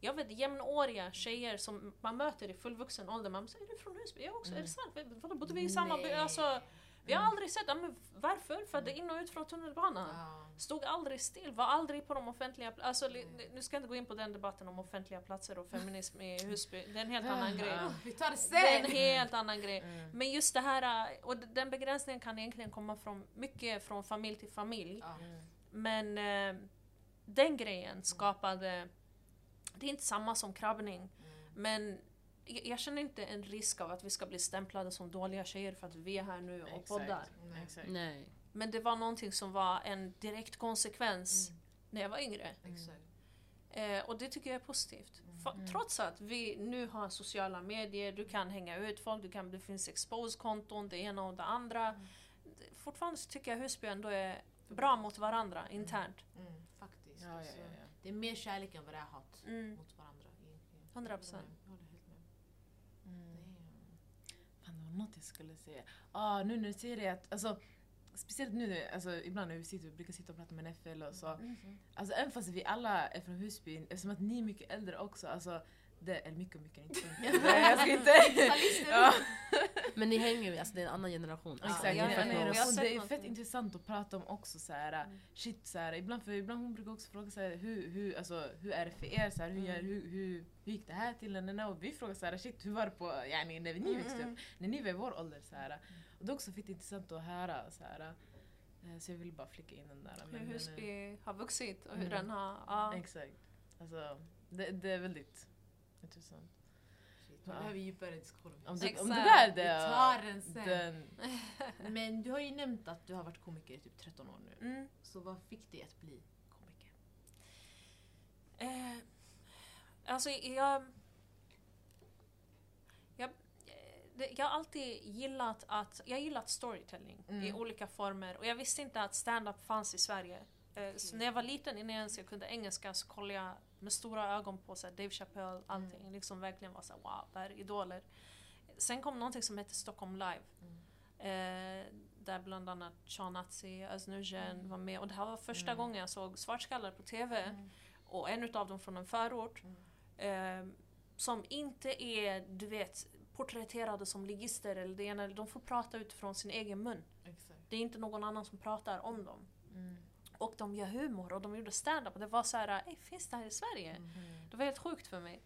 jag vet jämnåriga tjejer som man möter i fullvuxen ålder, man säger är du från Husby? Jag också, är det sant? Vadå, bodde vi i samma by? Alltså, vi har Mm. aldrig sett, men varför? För det är in och ut från tunnelbanan. Ja. Stod aldrig still, var aldrig på de offentliga alltså, Nu ska jag inte gå in på den debatten om offentliga platser och feminism i Husby, det är en helt annan grej. Vi tar det sen! Det är en helt annan grej. Mm. Men just det här, äh, och den begränsningen kan egentligen komma från mycket från familj till familj. Mm. Men eh, den grejen skapade, det är inte samma som krabbning, Mm. men jag, jag känner inte en risk av att vi ska bli stämplade som dåliga tjejer för att vi är här nu och Exakt. poddar. Nej. Nej. Men det var någonting som var en direkt konsekvens Mm. när jag var yngre. Exakt. Eh, och det tycker jag är positivt. Fa- Mm. Trots att vi nu har sociala medier, du kan hänga ut folk, du kan, det finns expose-konton, det ena och det andra. Mm. Fortfarande så tycker jag Husby ändå är bra mot varandra internt. Mm. Faktiskt. Ja, ja, ja, ja. Det är mer kärlek än vad det är hat Mm. mot varandra. egentligen. 100%. Jag håller helt med. Mm. Fan, det var något jag skulle säga. Ah, nu när du säger det, att, alltså, speciellt nu, alltså, ibland när vi sitter, vi brukar sitta och prata med NFL och så. Alltså, även fast vi alla är från Husby, eftersom att ni är mycket äldre också, alltså, det är mycket, mycket inte. Jag ska inte. ja, Men ni hänger ju, alltså det är en annan generation. Ja, exakt, generation. Vi har sett det är fett intressant att prata om också. Så här, Mm. shit, så här, ibland, för, ibland hon brukar också fråga så här, hur, hur, alltså, hur är det för er? Så här, hur, gör, hur, hur, hur gick det här till? Nej, nej, Och vi frågar så här, shit, hur var det på, yani, när ni växte upp? När ni var i vår ålder. Så här. Och det är också fett intressant att höra. Så, här, eh, så jag vill bara flika in den där. Hur men- eh, Husby har vuxit och hur Mm. den har... Ja. Exakt. Alltså, det, det är väldigt intressant. Vi Ja. behöver djupare diskussion. Om det, om det där Vi det, tar den sen. den, Men du har ju nämnt att du har varit komiker i typ 13 år nu. Mm. Så vad fick dig att bli komiker? Eh, alltså jag... Jag, jag har alltid gillat att... Jag gillat storytelling i Mm. olika former och jag visste inte att stand-up fanns i Sverige. Eh, Så när jag var liten, innan jag ens jag kunde engelska, så kollade jag med stora ögon på så Dave Chappelle, allting. Liksom verkligen var så här, wow, det här är idoler. Sen kom någonting som heter Stockholm Live. Eh, där bland annat Sean Atzi, Özz var med. Och det här var första Mm. gången jag såg svartskallar på TV. Och en utav dem från en förort. Mm. Eh, som inte är, du vet, porträtterade som ligister eller det ena, de får prata utifrån sin egen mun. Exakt. Det är inte någon annan som pratar om dem. Mm. Och de gör humor och de gjorde stand-up och det var så här, "Ey, finns det här i Sverige? Mm. Det var helt sjukt för mig.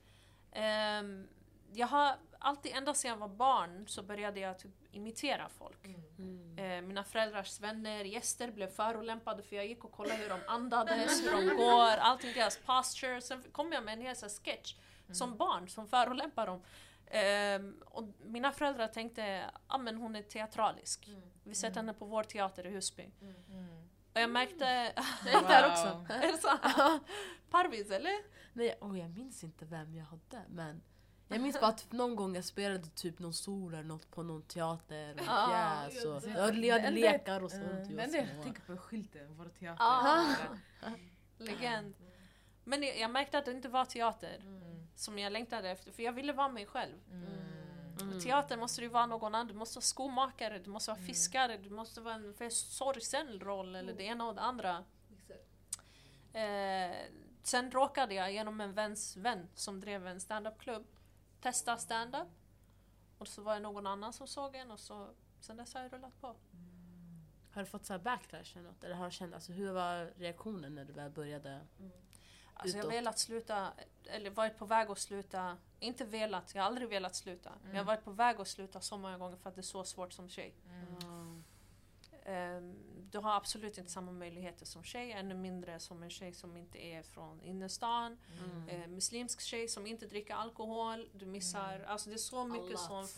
Ehm, jag har alltid, ända sedan jag var barn, så började jag typ imitera folk. Mm. Eh, mina föräldrars vänner, gäster blev förolämpade för jag gick och kollade hur de andades, hur de går, allting deras posture. Sen kom jag med en hel så här sketch som barn som förolämpar dem. Ehm, och mina föräldrar tänkte, ja men hon är teatralisk. Vi sätter henne på vår teater i Husby. Och jag märkte... Jag är där också. är det så? Parvis eller? Nej, oh, jag minns inte vem jag hade men jag minns bara att någon gång jag spelade typ någon sol eller något på någon teater och Ah, pjäs och jag hade lekar och sånt. Det var enda jag tänker på skylten, vår teater. Ah. Legend. Men jag, jag märkte att det inte var teater Mm. som jag längtade efter, för jag ville vara mig själv. Mm. Mm. Och teater måste du vara någon annan, du måste vara skomakare, du måste vara fiskare, du måste vara en sorgsen roll eller det ena och det andra. Eh, sen råkade jag genom en väns vän som drev en standup-klubb testa stand-up. Och så var det någon annan som såg en och så sen dess har jag rullat på. Har du fått så här backlash eller något? Eller har du känt, alltså, hur var reaktionen när du väl började? Alltså jag har velat sluta, eller varit på väg att sluta. Inte velat, jag har aldrig velat sluta. Men jag har varit på väg att sluta så många gånger för att det är så svårt som tjej. Mm. Ehm, du har absolut inte samma möjligheter som tjej, ännu mindre som en tjej som inte är från innerstan. Mm. Eh, muslimsk tjej som inte dricker alkohol. Du missar, alltså det är så mycket Alla. som...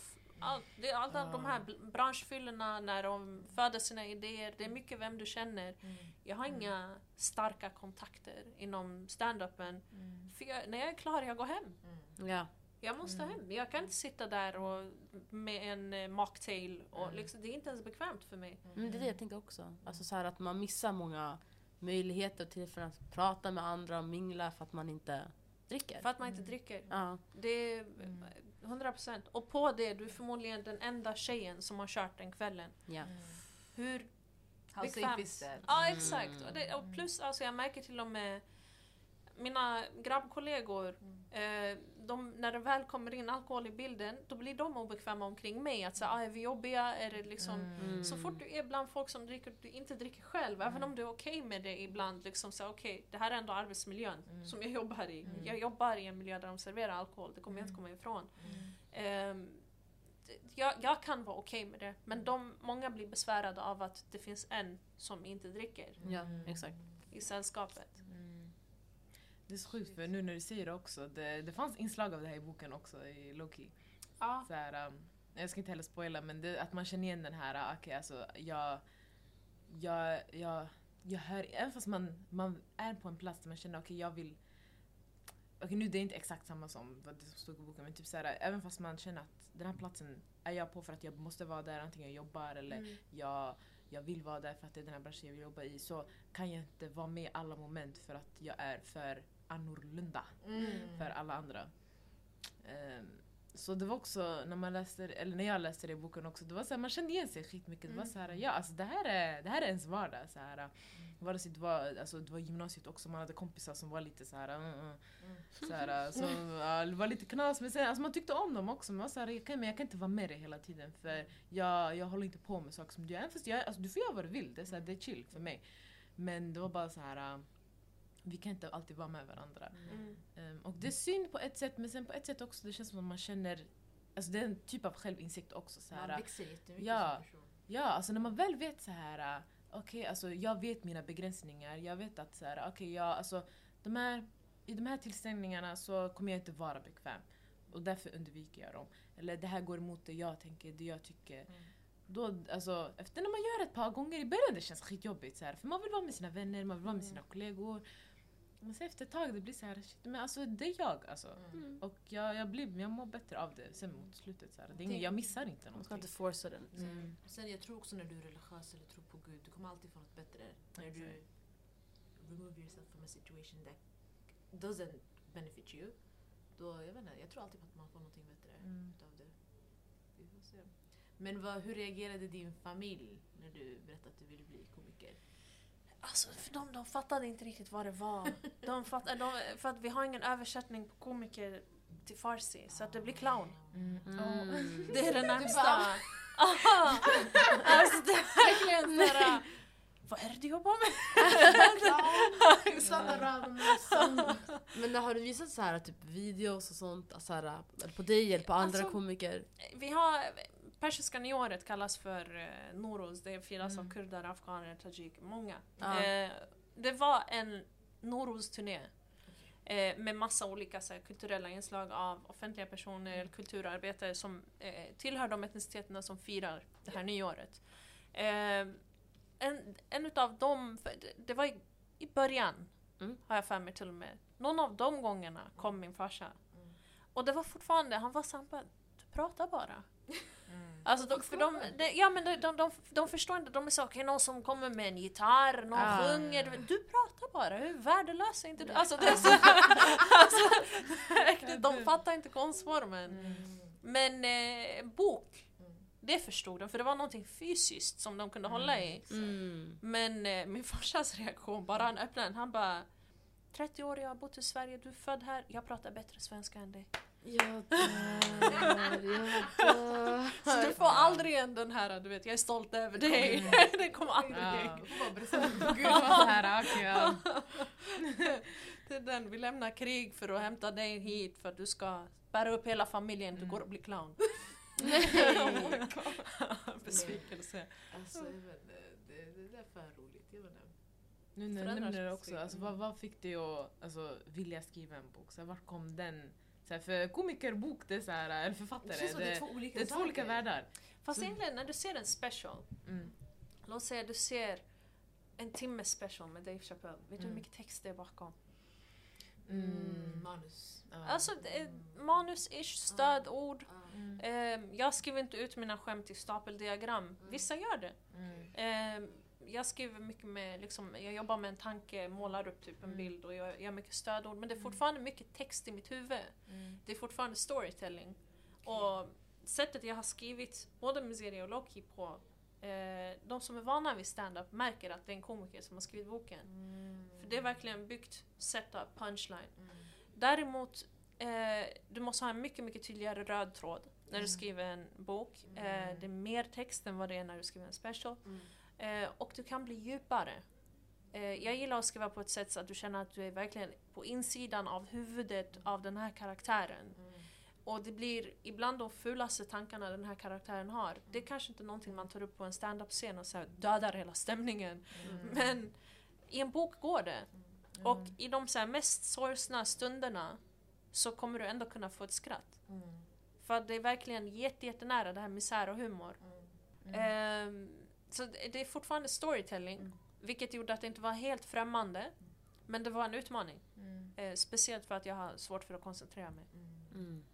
f- All, det är alla de här branschfyllorna när de föder sina idéer. Det är mycket vem du känner. Jag har inga starka kontakter inom standupen. För jag, när jag är klar, jag går hem. Ja. Jag måste hem. Jag kan inte sitta där och, med en eh, mocktail. Och liksom, det är inte ens bekvämt för mig. Men det är det jag tänker också. Alltså så här att man missar många möjligheter till för att prata med andra och mingla för att man inte dricker. För att man inte dricker. Ja. Det är 100 procent. Och på det, du är förmodligen den enda tjejen som har kört den kvällen. ja. Hur How safe bekvämt? Ja, exakt. Och, det, och plus, alltså, jag märker till och med mina grabbkollegor, eh, de, när det väl kommer in alkohol i bilden, då blir de obekväma omkring mig. Att säga, ah, är vi jobbiga? Är det liksom... Mm. Så fort du är bland folk som dricker, du inte dricker själv, även om du är okej med det ibland, liksom så okej, det här är ändå arbetsmiljön som jag jobbar i. Jag jobbar i en miljö där de serverar alkohol, det kommer jag inte komma ifrån. Det- jag, jag kan vara okej med det, men de, många blir besvärade av att det finns en som inte dricker ja, exakt. i sällskapet. Det är så sjukt för nu när du säger det också, det, det fanns inslag av det här i boken också i Loki. Ja. Så här, um, jag ska inte heller spoila men det, att man känner igen den här, uh, okej alltså jag, jag, jag, jag hör, även fast man, man är på en plats där man känner okej jag vill Okej nu det är inte exakt samma som vad det som stod i boken men typ såhär, även fast man känner att den här platsen är jag på för att jag måste vara där, antingen jag jobbar eller Mm. jag, jag vill vara där för att det är den här branschen jag vill jobba i så kan jag inte vara med i alla moment för att jag är för annorlunda för alla andra. Ehm, så det var också när man läste eller när jag läste det i boken också, det var så här, man kände igen sig skitmycket. Det var så här, ja alltså det här är, det här är ens vardag. Så här, vare sig det var, alltså, det var gymnasiet också, man hade kompisar som var lite så här, mm, mm, så här som ja, det var lite knas men sen, alltså, man tyckte om dem också. Man var så här, jag kan, men jag kan inte vara med dig hela tiden för jag, jag håller inte på med saker som du gör. Även fast jag, alltså, du får göra vad du vill, det är, så här, det är chill för mig. Men det var bara så här. Vi kan inte alltid vara med varandra. Mm. Ehm, och det är synd på ett sätt men sen på ett sätt också det känns som att man känner Alltså det är en typ av självinsikt också. Så här, Man växer jättemycket ja. som person. ja, alltså när man väl vet så här. Okej, alltså jag vet mina begränsningar. Jag vet att så här, okej, jag, alltså, de här, i de här tillställningarna så kommer jag inte vara bekväm. Och därför undviker jag dem. Eller det här går emot det jag tänker, det jag tycker. Då, alltså, efter när man gör det ett par gånger i början det känns skitjobbigt. Så här, för man vill vara med sina vänner, man vill vara med sina kollegor. Men sen efter ett tag det blir så här, shit, men alltså det är jag alltså. Mm. Och jag, jag, blir, jag mår bättre av det sen mot slutet. Så här. Det är ingen, jag missar inte Man ska någonting. inte forsa den. Mm. Sen jag tror också när du är religiös eller tror på Gud, du kommer alltid få något bättre. När du remove yourself from a situation that doesn't benefit you. Då, jag vet inte, jag tror alltid på att man får någonting bättre Mm. utav det. Vi får se. Men vad, hur reagerade din familj när du berättade att du ville bli komiker? Alltså, för de, de fattade inte riktigt vad det var. De fattade, de, för att vi har ingen översättning på komiker till farsi så att det blir clown. Mm. Det är det närmsta. Aha. alltså det är verkligen såhär... Vad är det du jobbar med? Men har du visat så här typ videos och sånt, så här, på dig eller på andra Alltså- komiker? Vi har persiska nyåret kallas för eh, Noroz. Det firas av kurder, afghaner, tajik, många. Ja. Eh, det var en Noroz-turné. Eh, med massa olika så här, kulturella inslag av offentliga personer, kulturarbetare som eh, tillhör de etniciteterna som firar det här nyåret. Eh, en, en utav dem, det- var i, i början, Mm. har jag för mig till och med. Någon av de gångerna kom min farsa. Och det var fortfarande, han var såhär bara, bara. Alltså de, för de, de, ja men de, de, de, de förstår inte, de är så okej någon som kommer med en gitarr, någon Ah. sjunger, du, pratar bara, hur värdelös är inte du? Alltså det är så, alltså, de fattar inte konstformen. Men eh, bok, det förstod de, för det var någonting fysiskt som de kunde hålla i. Mm. Men eh, min farsas reaktion, bara han öppnade den, han bara 30 år, jag har bott i Sverige, du är född här, jag pratar bättre svenska än dig. Jag dör, jag dör. Så du får aldrig en den här, du vet, jag är stolt över dig. det kommer aldrig. Ja. Det är den, vi lämnar krig för att hämta dig hit för att du ska bära upp hela familjen, du går och blir clown. Besvikelse. Alltså, inte, det, det, är för roligt. Jag. Nu när du nämner det också, alltså, vad, vad fick dig att alltså, vilja skriva en bok? Så här, vart kom den? Så här, för komikerbok, det är så här, eller Det författare, det, det är två olika det är två olika världar. Fast Så- egentligen när du ser en special, Mm. låt säga du ser en timme special med Dave Chappelle, vet du hur Mm. mycket text det är bakom? Mm, manus. Ja. Alltså manus-ish, stödord. Ja. Mm. Eh, jag skriver inte ut mina skämt i stapeldiagram, vissa gör det. Mm. Jag skriver mycket med, liksom, jag jobbar med en tanke, målar upp typ en Mm. bild och jag gör mycket stödord. Men det är fortfarande mycket text i mitt huvud. Mm. Det är fortfarande storytelling. Och sättet jag har skrivit både Miseria och Loki på, eh, de som är vana vid stand-up märker att det är en komiker som har skrivit boken. För det är verkligen byggt setup, punchline. Däremot, eh, du måste ha en mycket, mycket tydligare röd tråd när du skriver en bok. Eh, det är mer text än vad det är när du skriver en special. Eh, och du kan bli djupare. Eh, jag gillar att skriva på ett sätt så att du känner att du är verkligen på insidan av huvudet av den här karaktären. Och det blir ibland de fulaste tankarna den här karaktären har. Det är kanske inte någonting man tar upp på en stand-up-scen och så här dödar hela stämningen. Men i en bok går det. Och i de så mest sorgsna stunderna så kommer du ändå kunna få ett skratt. För att det är verkligen jätte, jättenära det här misär och humor. Ehm, så det är fortfarande storytelling. Vilket gjorde att det inte var helt främmande. Men det var en utmaning. Mm. Eh, speciellt för att jag har svårt för att koncentrera mig. Mm.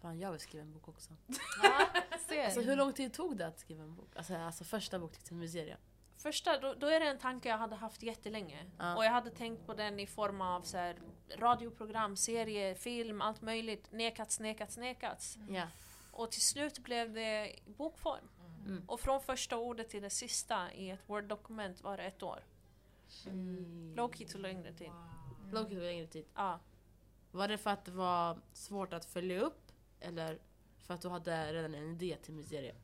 Fan, jag vill skriva en bok också. Alltså, hur lång tid tog det att skriva en bok? Alltså, alltså första bok till Miseria. Första, då, då är det en tanke jag hade haft jättelänge. Ja. Och jag hade tänkt på den i form av så här, radioprogram, serie, film, allt möjligt. Nekats, nekats, nekats. Ja. Och till slut blev det bokform. Mm. Och från första ordet till det sista i ett Word-dokument var det ett år. Mm. Low-key tog längre tid. Loki tog längre tid. Ja. Var det för att det var svårt att följa upp? Eller för att du hade redan en idé till Miseria?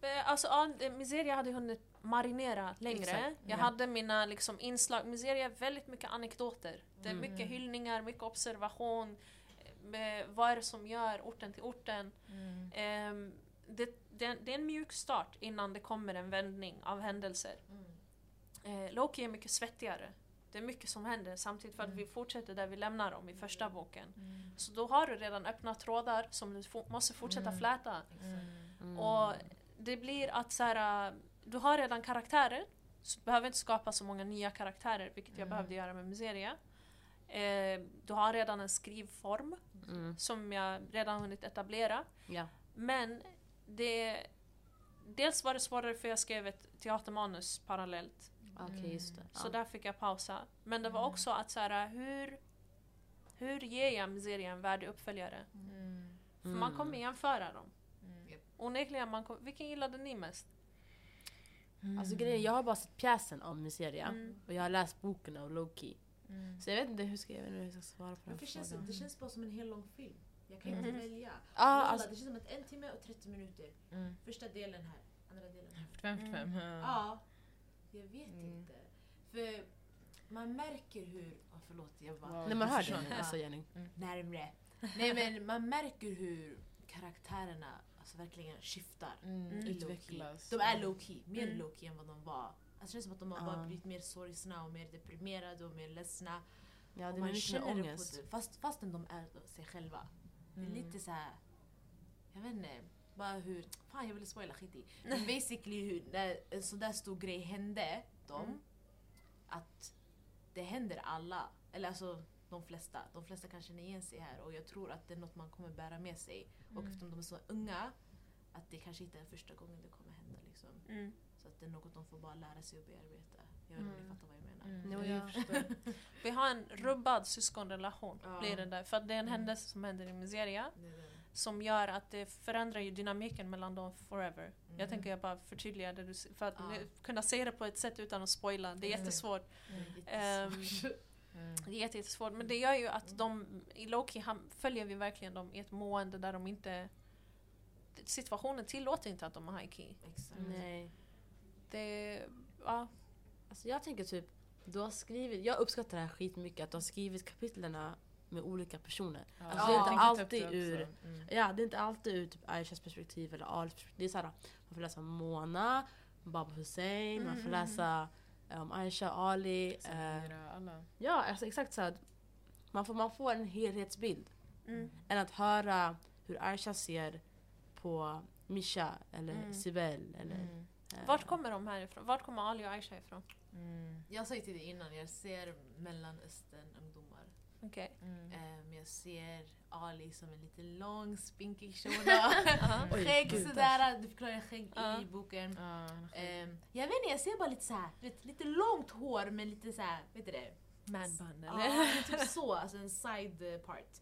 Eh, Alltså, ja, Miseria hade hunnit marinera längre. Exakt, Jag ja. hade mina liksom, inslag. Miseria är väldigt mycket anekdoter. Det är Mm. mycket hyllningar, mycket observation. eh, Med vad är det som gör orten till orten? Mm. Ehm, det, det, det är en mjuk start innan det kommer en vändning av händelser. Eh, Loki är mycket svettigare. Det är mycket som händer samtidigt för att vi fortsätter där vi lämnar dem i första boken. Så då har du redan öppna trådar som du måste fortsätta Mm. fläta. Mm. Och det blir att så här, äh, du har redan karaktärer, så du behöver inte skapa så många nya karaktärer, vilket jag Mm. behövde göra med Miseria. Eh, du har redan en skrivform Mm. som jag redan hunnit etablera. Ja. Men det... Dels var det svårare för jag skrev ett teatermanus parallellt. Det. Så Ja. där fick jag pausa. Men det var Mm. också att så här, hur... Hur ger jag Miseria en värdig uppföljare? Mm. För man Mm. kommer jämföra dem. Mm. Onekligen, man kom, vilken gillade ni mest? Alltså grejen, jag har bara sett pjäsen om Miseria. Mm. Och jag har läst boken av Loki. Mm. Så jag vet inte hur ska jag, hur jag ska svara på den känns frågan. det känns bara som en hel lång film. Jag kan inte Mhm. välja. Ja, Walla, alltså, det känns som att en timme och 30 minuter. Mm. Första delen här, andra delen här. 45, 45. ja. Ja, jag vet Mm. inte. För man märker hur... Oh, förlåt, jag bara... Wow. nej man hör det. Alltså Jenny. Närmre. Nej men man märker hur karaktärerna alltså, verkligen skiftar. Mm. Mm. i Utvecklas. De är low key, mer Mm. low key än vad de var. Alltså, det känns som att de har bara blivit mer sorgsna och mer deprimerade och mer ledsna. Ja, och det är man känner det på det, fast, fastän de är sig själva. Det är Mm. lite så här. Jag vet inte. Bara hur... Fan jag ville spoila skit i. Men basically hur, när en sån där stor grej hände dem. Mm. Att det händer alla. Eller alltså de flesta. De flesta kan känna igen sig här och jag tror att det är något man kommer bära med sig. Och Mm. eftersom de är så unga. Att det kanske inte är första gången det kommer hända liksom. Mm. Att det är något de får bara lära sig att bearbeta. Jag vet inte om ni Mm. fattar vad jag menar. Mm. Ja, jag förstår. Vi har en rubbad syskonrelation. Ja. Blir det där. För att det är en Mm. händelse som händer i Miseria. Som gör att det förändrar ju dynamiken mellan dem forever. Jag Mm. tänker jag bara förtydliga det du För att Ja. kunna säga det på ett sätt utan att spoila. Det är Mm. jättesvårt. Mm. Jättesvårt. Mm. Det är jätte- jättesvårt. Men det gör ju att de, i Loki följer vi verkligen dem i ett mående där de inte... Situationen tillåter inte att de har high key. Exakt. Nej. Det... Ja. Alltså jag tänker typ, du har skrivit, jag uppskattar det här skitmycket att du har skrivit kapitlerna med olika personer. Ja, Alltså, det är inte upp alltid ur- Mm. Ja, det är inte alltid ur typ Aishas perspektiv eller Alis perspektiv. Det är såhär, man får läsa Mona, Baba Hussein, man får Mm. läsa eh, om Aisha, Ali. Eh, Samira, alla. ja, alltså exakt så här, man får, man får en helhetsbild. Mm. Än att höra hur Aisha ser på Misha eller Mm. Sibel. Eller, Mm. eh, Vart kommer de här ifrån? Vart kommer Ali och Aisha ifrån? Mm. Jag sa ju till dig innan, jag ser Mellanöstern-ungdomar. Okej. Mm. Eh, men jag ser Ali som en lite lång, spinkig. Oj, skägg sådär, du förklarar skägg Ja. i boken. Ja, Eh, jag vet inte, jag ser bara lite såhär, vet, lite långt hår men lite såhär, vet du det? Mad bun eller? Ja, typ så, alltså en side eh, part.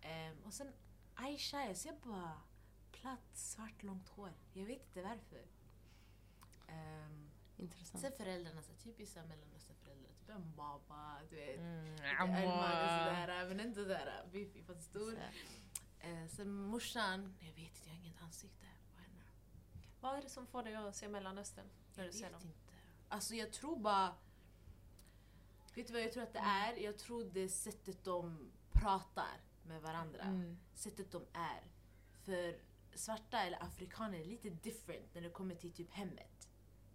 Ehm, och sen Aisha, jag ser bara platt, svart, långt hår. Jag vet inte varför. Um, Intressant. sen föräldrarna, så här, typiska mellanösternföräldrar. Typ en baba, du vet. Mm. sådär, men inte sådär biffig fast stor. Så. Eh, sen morsan, jag vet inte, jag har inget ansikte på henne. Vad är det som får dig att se Mellanöstern? När Jag du ser vet dem? inte. Alltså jag tror bara... Vet du vad jag tror att det är? Jag tror det är sättet de pratar med varandra. Mm. Sättet de är. För svarta eller afrikaner är lite different när det kommer till typ hemmet.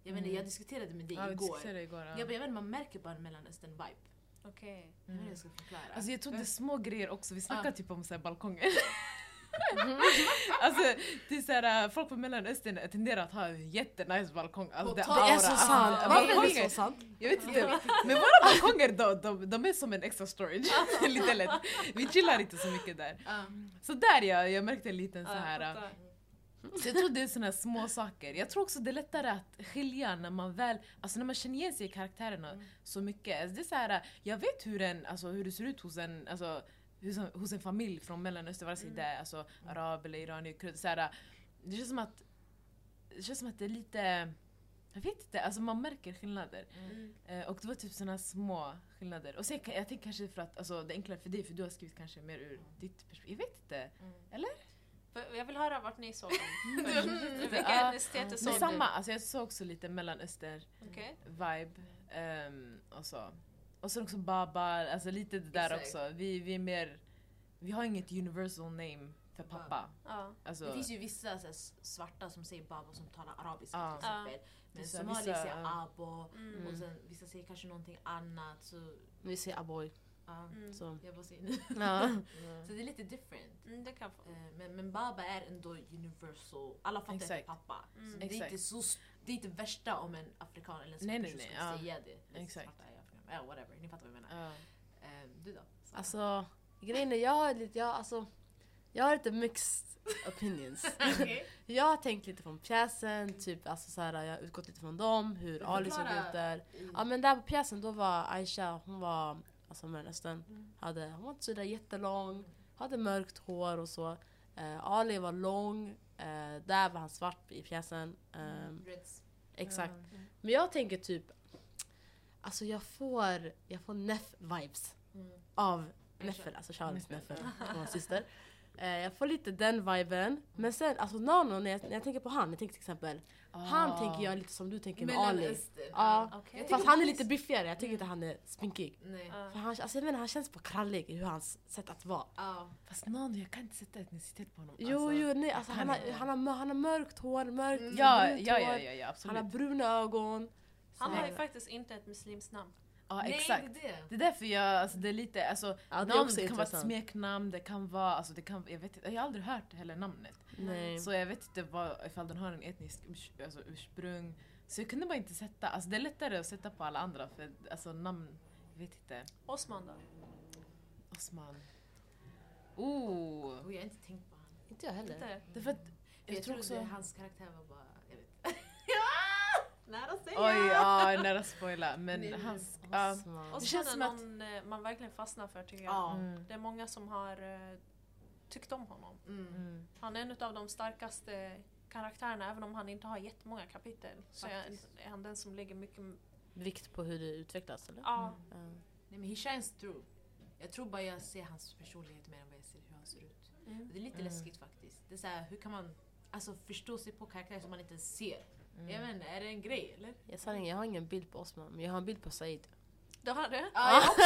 Jag, Mm. jag diskuterade med dig Ja, igår. diskuterade igår. Ja. Jag, bara, jag vet man märker bara en mellanöstern-vibe. Okej. Jag vet inte hur Mm. jag ska förklara. Alltså jag tror det är små grejer också, vi snackar Ja. typ om så här balkonger. alltså det är så här, äh, folk på mellanöstern tenderar att ha en jättenice balkong. Alltså, det, Det är så sant! Varför är det så sant? Jag vet inte, men våra balkonger de, de, de är som en extra storage. Lite lätt. Vi chillar inte så mycket där. Så där ja, jag märkte en liten så här. Så jag tror det är såna små saker. Jag tror också det är lättare att skilja när man väl, alltså när man känner igen sig i karaktärerna Mm. så mycket. Alltså det är så här, jag vet hur, en, alltså hur det ser ut hos en, alltså, hos en, hos en familj från mellanöstern, vare sig Mm. det är alltså, arab eller iranier, kurd. Så här, det känns som att det känns som att det är lite, jag vet inte, alltså man märker skillnader. Mm. Eh, och det var typ såna små skillnader. Och sen, jag tänker kanske för att alltså, det är enklare för dig för du har skrivit kanske mer ur ditt perspektiv. Jag vet inte. Mm. För Jag vill höra vart ni såg dem. Mm. Vilka etniciteter såg du? samma, alltså jag såg också lite mellanöstern Okej. vibe. ehm, och så. Och sen också Baba, alltså lite det där Exakt. också. Vi, vi är mer, vi har inget universal name för pappa. Ja. Alltså, Det finns ju vissa så här, svarta som säger baba som talar arabiska Ja. till exempel. Men somalier säger abo. Mm. Och sen vissa säger kanske någonting annat. Så, Vi ser Aboy. Ja. Mm. Så. Jag bara säger nu. Ja. Så det är lite different. Mm, det kan få. Eh, Men, men baba är ändå universal. Alla fattar Exakt. inte pappa. Mm. Så det, är inte så, det är inte värsta om en afrikan eller en svart person skulle ja. säga det. Eller Exakt. svarta är afrikan. Ja, whatever. Ni fattar vad jag menar. ja. Eh, Du då? Alltså, grejen är jag har lite, jag, alltså, jag har lite mixed opinions. Okej. Jag har tänkt lite från pjäsen, typ, alltså, så här, jag har utgått lite från dem, hur Ali såg ut där. Ja men där på pjäsen då var Aisha, hon var alltså mellanöstern, Mm. hade, hon var inte sådär jättelång, hade mörkt hår och så. Eh, Ali var lång, eh, där var han svart i pjäsen. Reds. Exakt. Ja. Men jag tänker typ Alltså jag får, jag får Neff-vibes Mm. av Neffel, alltså Charles Neffel. Neffel, vår syster. Eh, jag får lite den viben. Men sen, alltså Nano, när jag, när jag tänker på han, jag tänker till exempel, han Ah. tänker jag lite som du tänker med Ali. Okej. Jag Fast han är han lite biffigare, jag tycker inte han är spinkig. Nej. Ja. För han, alltså jag menar, han känns bara krallig i hur hans sätt att vara. Ja. Fast Nano, jag kan inte sätta etnicitet på honom. Jo, alltså. jo, nej, alltså, han, har, han, har, han har mörkt hår, mörkt Mm. Ja, brunt ja, ja, ja, ja Han absolut. har bruna ögon. Han har ju faktiskt inte ett muslimskt namn. Ja, Nej, exakt. det är det. Det är därför jag, alltså det är lite, alltså Ja, det namn det kan vara ett smeknamn, det kan vara, alltså det kan, jag vet inte, jag har aldrig hört heller namnet. Nej. Så jag vet inte vad, ifall den har en etnisk urs, alltså ursprung. Så jag kunde bara inte sätta, alltså det är lättare att sätta på alla andra för alltså namn, jag vet inte. Osman då? Osman. Oh! Och jag har inte tänkt på honom. Inte jag heller. Inte? Det är för att Jag, jag tror trodde också... hans karaktär var bara! Nära att säga! Oj, ja, nära spoila. Men hans... Ja. Osman. Osman känns som att- någon eh, man verkligen fastnar för tycker jag. Ja. Mm, Det är många som har eh, tyckt om honom. Mm. mm. Han är en av de starkaste karaktärerna, även om han inte har jättemånga kapitel. Så är, Faktiskt. är han den som lägger mycket... Vikt på hur det utvecklas eller? Ja, Ja. Nej men he shines through. Jag tror bara jag ser hans personlighet mer än vad jag ser hur han ser ut. mm. Det är lite Mm. läskigt faktiskt. Det är så här, hur kan man alltså, förstå sig på karaktärer som man inte ens ser? Mm. Jag vet inte, är det en grej eller? Jag, sa, jag har ingen bild på Osman, men jag har en bild på Said. Du har det? Ja, jag också.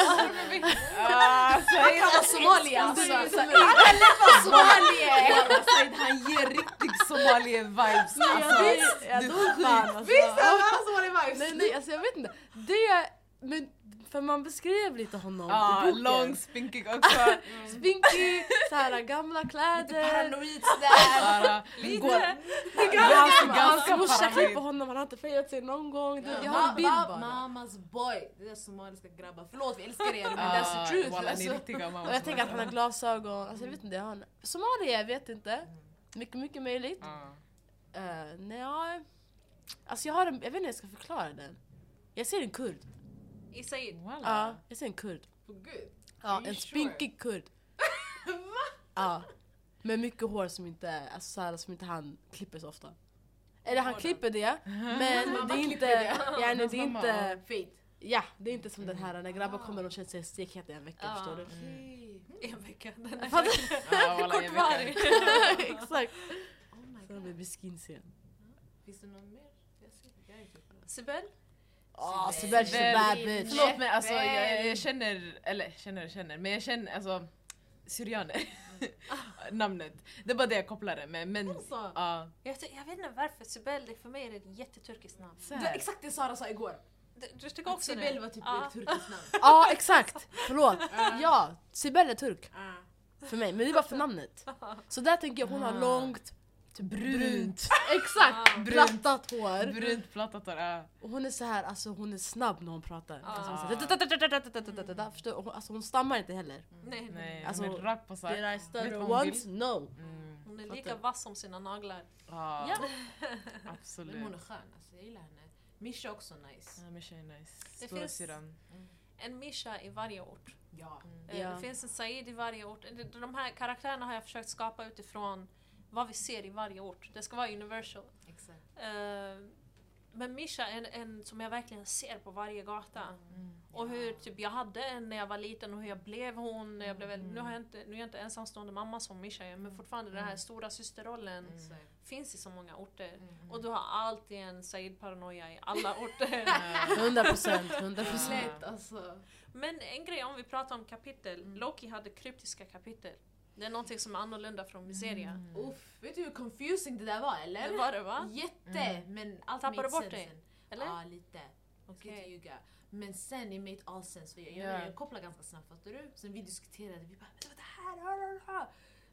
Ah, Han kan vara somalier alltså. Han kan lätt vara somalier! Walla, Said, han ger riktigt somalie-vibes. Alltså, du dog är fan alltså. Visst han har somalier-vibes? Nej nej alltså jag vet inte. Det, men för man beskrev lite honom Ja, i boken. lång, spinkig också. Spinkig, såhär gamla Lite kläder. paranoid sådär. Lite. Hans, morsa klipper honom, han har inte fejat sig någon gång. Du, jag har en bild bara. Mamas boy. Det är somaliska grabbar. Förlåt vi älskar er men that's the truth. walla, Alltså. riktiga mamma Och jag tänker att han har glasögon. Alltså jag vet inte, han... Somalier, jag vet inte. Mycket, mycket möjligt. Ja. Uh, nej, ja. Alltså jag har en, jag vet inte hur jag ska förklara den. Jag ser en kurd. I Said. Ja, jag ser en kurd. På gud. Ja, en sure? spinkig kurd. Ja. Med mycket hår som inte, alltså så här, som inte han klipper så ofta. Eller han klipper det, men det är inte, ja, nej, det är inte, Fate. ja, det är inte som den här när grabbar kommer och känner sig stekheta i en vecka, Ja. förstår du? Okej. En vecka. Den är Fattar Ja, walla, jag vet kortvarig. inte. Exakt. Oh my Så de god. blir beskinsen. Finns det någon mer? Jag ser jag är typ- Sibel? Åh, Sibel. Sibel is a bad bitch. Förlåt men alltså jag, jag känner, eller känner och känner, men jag känner alltså syrianer. Namnet. Det är bara det jag kopplar det med. Men Alltså, ja. Jag, jag vet inte varför, Sibel, det för mig är det ett jätteturkiskt namn. det var exakt det Sara sa igår. Du, du tycker också Sibel det? var typ Ja. ett turkiskt namn. Ja, exakt. Förlåt. Ja, Sibel är turk Ah. för mig, men det var för namnet. Så där tänker jag hon har Ah. långt, brunt. brunt. Exakt! Brunt. Plattat hår. Brunt plattat hår, ja. Och hon är så här, alltså hon är snabb när hon pratar. Hon, stammar inte heller. Nej. Alltså, hon är rakt på sak. Once, no. Hon är lika vass som sina naglar. Ah. Ja. Absolut. Men hon är skön, alltså, jag gillar henne. Misha är också nice. Ja, Misha är nice. Det finns mm. en Misha i varje ort. Ja. Mm. Det ja. finns en Said i varje ort. De här karaktärerna har jag försökt skapa utifrån vad vi ser i varje ort. Det ska vara universal. Exakt. Eh, Men Misha är en, en som jag verkligen ser på varje gata. Mm. Och hur typ, jag hade en när jag var liten och hur jag blev hon. När jag blev, Mm. nu, har jag inte, nu är jag inte ensamstående mamma som Misha är, men fortfarande den här Mm. stora systerrollen Exakt. finns i så många orter. Mm. Och du har alltid en Said-paranoia i alla orter. Ja. 100 procent, 100 procent. Alltså. Men en grej om vi pratar om kapitel. Mm. Loki hade kryptiska kapitel. Det är någonting som är annorlunda från Miseria. Mm. Uff, vet du hur confusing det där var eller? Det var det va? Jätte! Men allt Tappade made bort det? sen. Eller? Ja, lite. Jag ska inte ljuga. Men sen it made all sense. För jag, Ja. jag, kopplar ganska snabbt, fattar du? Sen vi diskuterade, vi bara "Men vad det här, hör, hör, hör."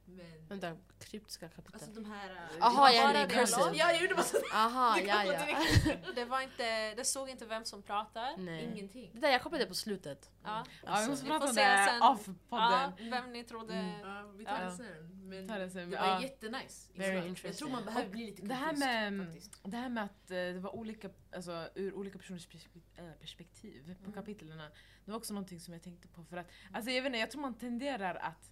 Men Vänta, kryptiska alltså kapitel. de här... äh, Aha, det var ja, är cursive. Ja, jag gjorde bara så. Aha, Det ja ja. Det, var inte, det såg inte vem som pratar. Nej. Ingenting. Det där jag kopplade på slutet. Ja. Ja, vi måste Vi prata om se det sen. off Ja, vem ni trodde... Mm. Ja, vi tar det sen. Men Ta det sen, det var ja. jättenice. Very Jag tror man behöver bli lite det här med- faktiskt. Det här med att eh, det var olika, alltså, ur olika personers äh, perspektiv på Mm. kapitlen. Det var också någonting som jag tänkte på. För att, alltså, jag, vet inte, jag tror man tenderar att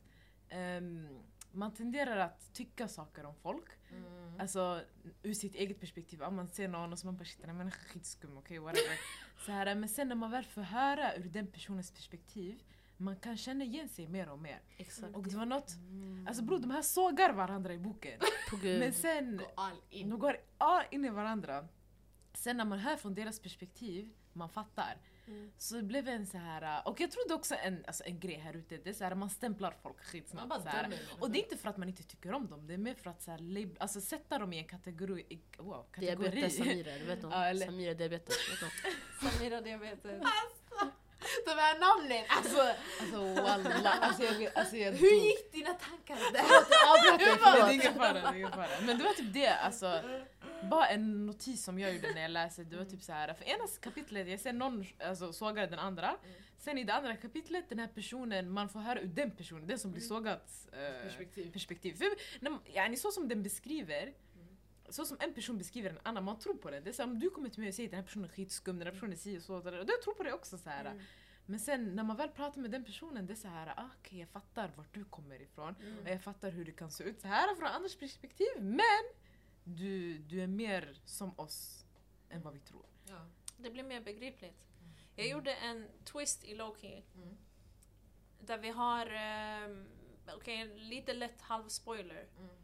ehm, man tenderar att tycka saker om folk. Mm. Alltså ur sitt eget perspektiv. Om man ser någon och så man bara shit den här människan är skitskum, okej whatever. så här, men sen när man väl får höra ur den personens perspektiv, man kan känna igen sig mer och mer. Exakt. Och det var något, alltså bror de här sågar varandra i boken. Men sen, all in. de går all in i varandra. Sen när man hör från deras perspektiv, man fattar. Mm. Så det blev en så här och jag trodde också en, alltså en grej här ute, det är så här, man stämplar folk skitsnabbt. Så här. Och det är inte för att man inte tycker om dem, det är mer för att så här, lab- alltså, sätta dem i en kategori. i- Wow, kategori. Diabetes Samira, du vet hon? Ja, eller- Samira diabetes? Samira diabetes. De här namnen, alltså Alltså wallah, alltså jag, alltså jag hur gick dina tankar där? Avbrott dig, Nej, det är förlåt. ingen fara, det är ingen fara. Men det var typ det, alltså. Bara en notis som jag gjorde när jag läste, det var typ så här. För ena kapitlet, jag ser någon alltså, sågar den andra. Sen i det andra kapitlet, den här personen, man får höra ur den personen, den som blir sågat eh, Perspektiv. perspektiv. För när, yani, så som den beskriver, så som en person beskriver en annan, man tror på det. Det är så om du kommer till mig och säger den här personen är skitskum, den här personen är si och så, och jag tror på det också. så här. Men sen när man väl pratar med den personen, det är så här, ah, okej jag fattar vart du kommer ifrån. Och jag fattar hur det kan se ut så här från andras perspektiv. Men du, du är mer som oss än vad vi tror. Ja. Det blir mer begripligt. Jag gjorde en twist i Loki. Mm. Där vi har, um, okej lite lätt halv spoiler. Mm.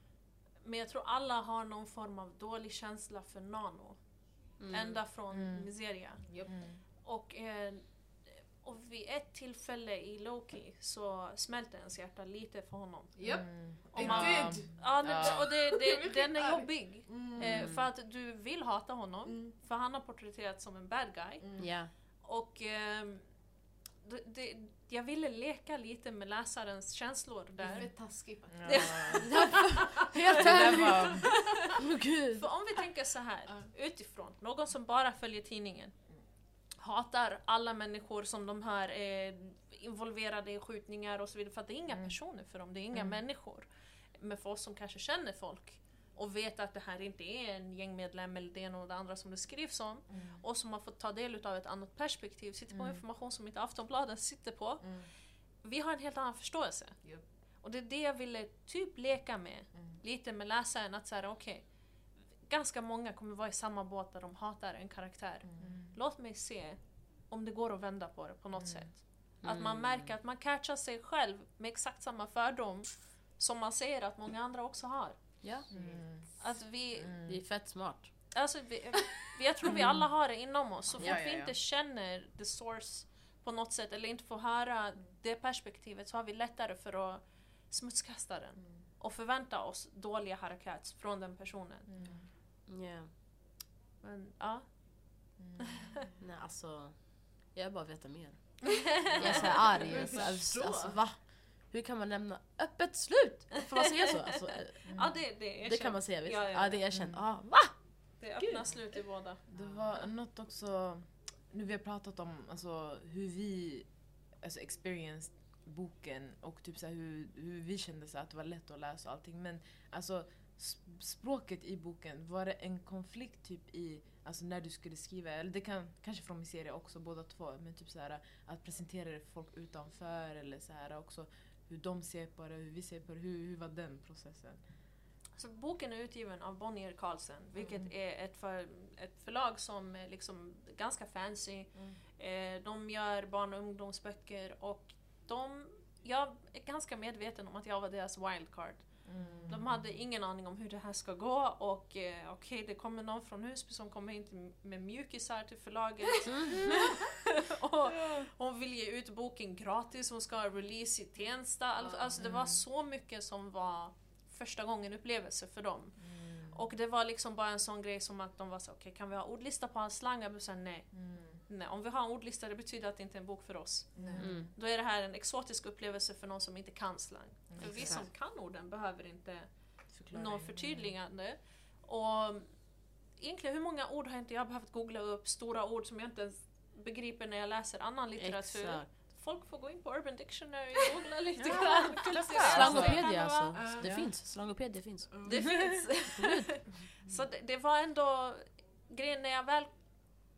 Men jag tror alla har någon form av dålig känsla för Nano. Mm. Ända från Mm. Miseria. Japp. Och, eh, och vid ett tillfälle i Loki så smälter ens hjärta lite för honom. Japp. Om It man-. Ja, Ja. och det, det, den är jobbig. Mm. Eh, för att du vill hata honom. Mm. För han har porträtterats som en bad guy. Mm. Ja. Och ehm, det, det, jag ville leka lite med läsarens känslor Det är där. taskigt faktiskt. Helt Det där ärligt. var, Åh gud. För om vi tänker så här utifrån, någon som bara följer tidningen hatar alla människor som de hör är involverade i skjutningar och så vidare. För att det är inga Mm. personer för dem, det är inga Mm. människor. Men för oss som kanske känner folk och vet att det här inte är en gängmedlem eller det ena och det andra som det skrivs om Mm. och som har fått ta del av ett annat perspektiv, sitter på Mm. information som inte Aftonbladet sitter på. Mm. Vi har en helt annan förståelse. Japp. Och det är det jag ville typ leka med, lite med läsaren, att säga okej, ganska många kommer vara i samma båt där de hatar en karaktär. Mm. Låt mig se om det går att vända på det på något Mm. sätt. Att man Mm. märker att man catchar sig själv med exakt samma fördom som man ser att många andra också har. Ja. mm, Att vi, Det är fett smart. alltså vi, vi, jag tror vi alla har det inom oss. Så fort Ja, ja, vi ja. inte känner the source på något sätt eller inte får höra det perspektivet så har vi lättare för att smutskasta den. Mm. och förvänta oss dåliga harakats från den personen. mm, Ja. Men ja, mm. Nej alltså, jag vill bara veta mer. Jag är så här arg. Jag är så här, förstår. alltså, va? Hur kan man lämna öppet slut? Får man säga så? Alltså, eh, ja det, det, är det kan man säga visst? Ja, Ja, ja, ja. det är erkänt. Mm. Ah, va? Det öppnar slut i båda. Det var något också, nu vi har pratat om alltså, hur vi alltså, experienced boken och typ så här, hur, hur vi kände så här, att det var lätt att läsa och allting. Men alltså språket i boken, var det en konflikt typ i Alltså när du skulle skriva, eller det kan kanske från min serie också båda två, men typ så här att presentera det för folk utanför eller så här också hur de ser på det, hur vi ser på det, hur, hur var den processen? Så boken är utgiven av Bonnier Carlsen, vilket Mm. är ett, för, ett förlag som är liksom ganska fancy. Mm. Eh, de gör barn och ungdomsböcker och de, jag är ganska medveten om att jag var deras wildcard. De hade ingen aning om hur det här ska gå och eh, okej, det kommer någon från Husby som kommer in med mjukisar till förlaget. och hon vill ge ut boken gratis, hon ska ha release i Tensta. Alltså, alltså det var så mycket som var första gången upplevelse för dem. Och det var liksom bara en sån grej som att de var så okej kan vi ha ordlista på all slang? Jag sa nej, nej. Om vi har en ordlista det betyder att det inte är en bok för oss. Mm. Då är det här en exotisk upplevelse för någon som inte kan slang. För vi som kan orden behöver inte Förklara. någon förtydligande. Och egentligen hur många ord har inte jag behövt googla upp, stora ord som jag inte ens begriper när jag läser annan litteratur. Exakt. Folk får gå in på Urban Dictionary och googla lite grann. Slangopedia alltså. Det Ja. finns. Slangopedia finns. Det finns. Så det, det var ändå grejen när jag väl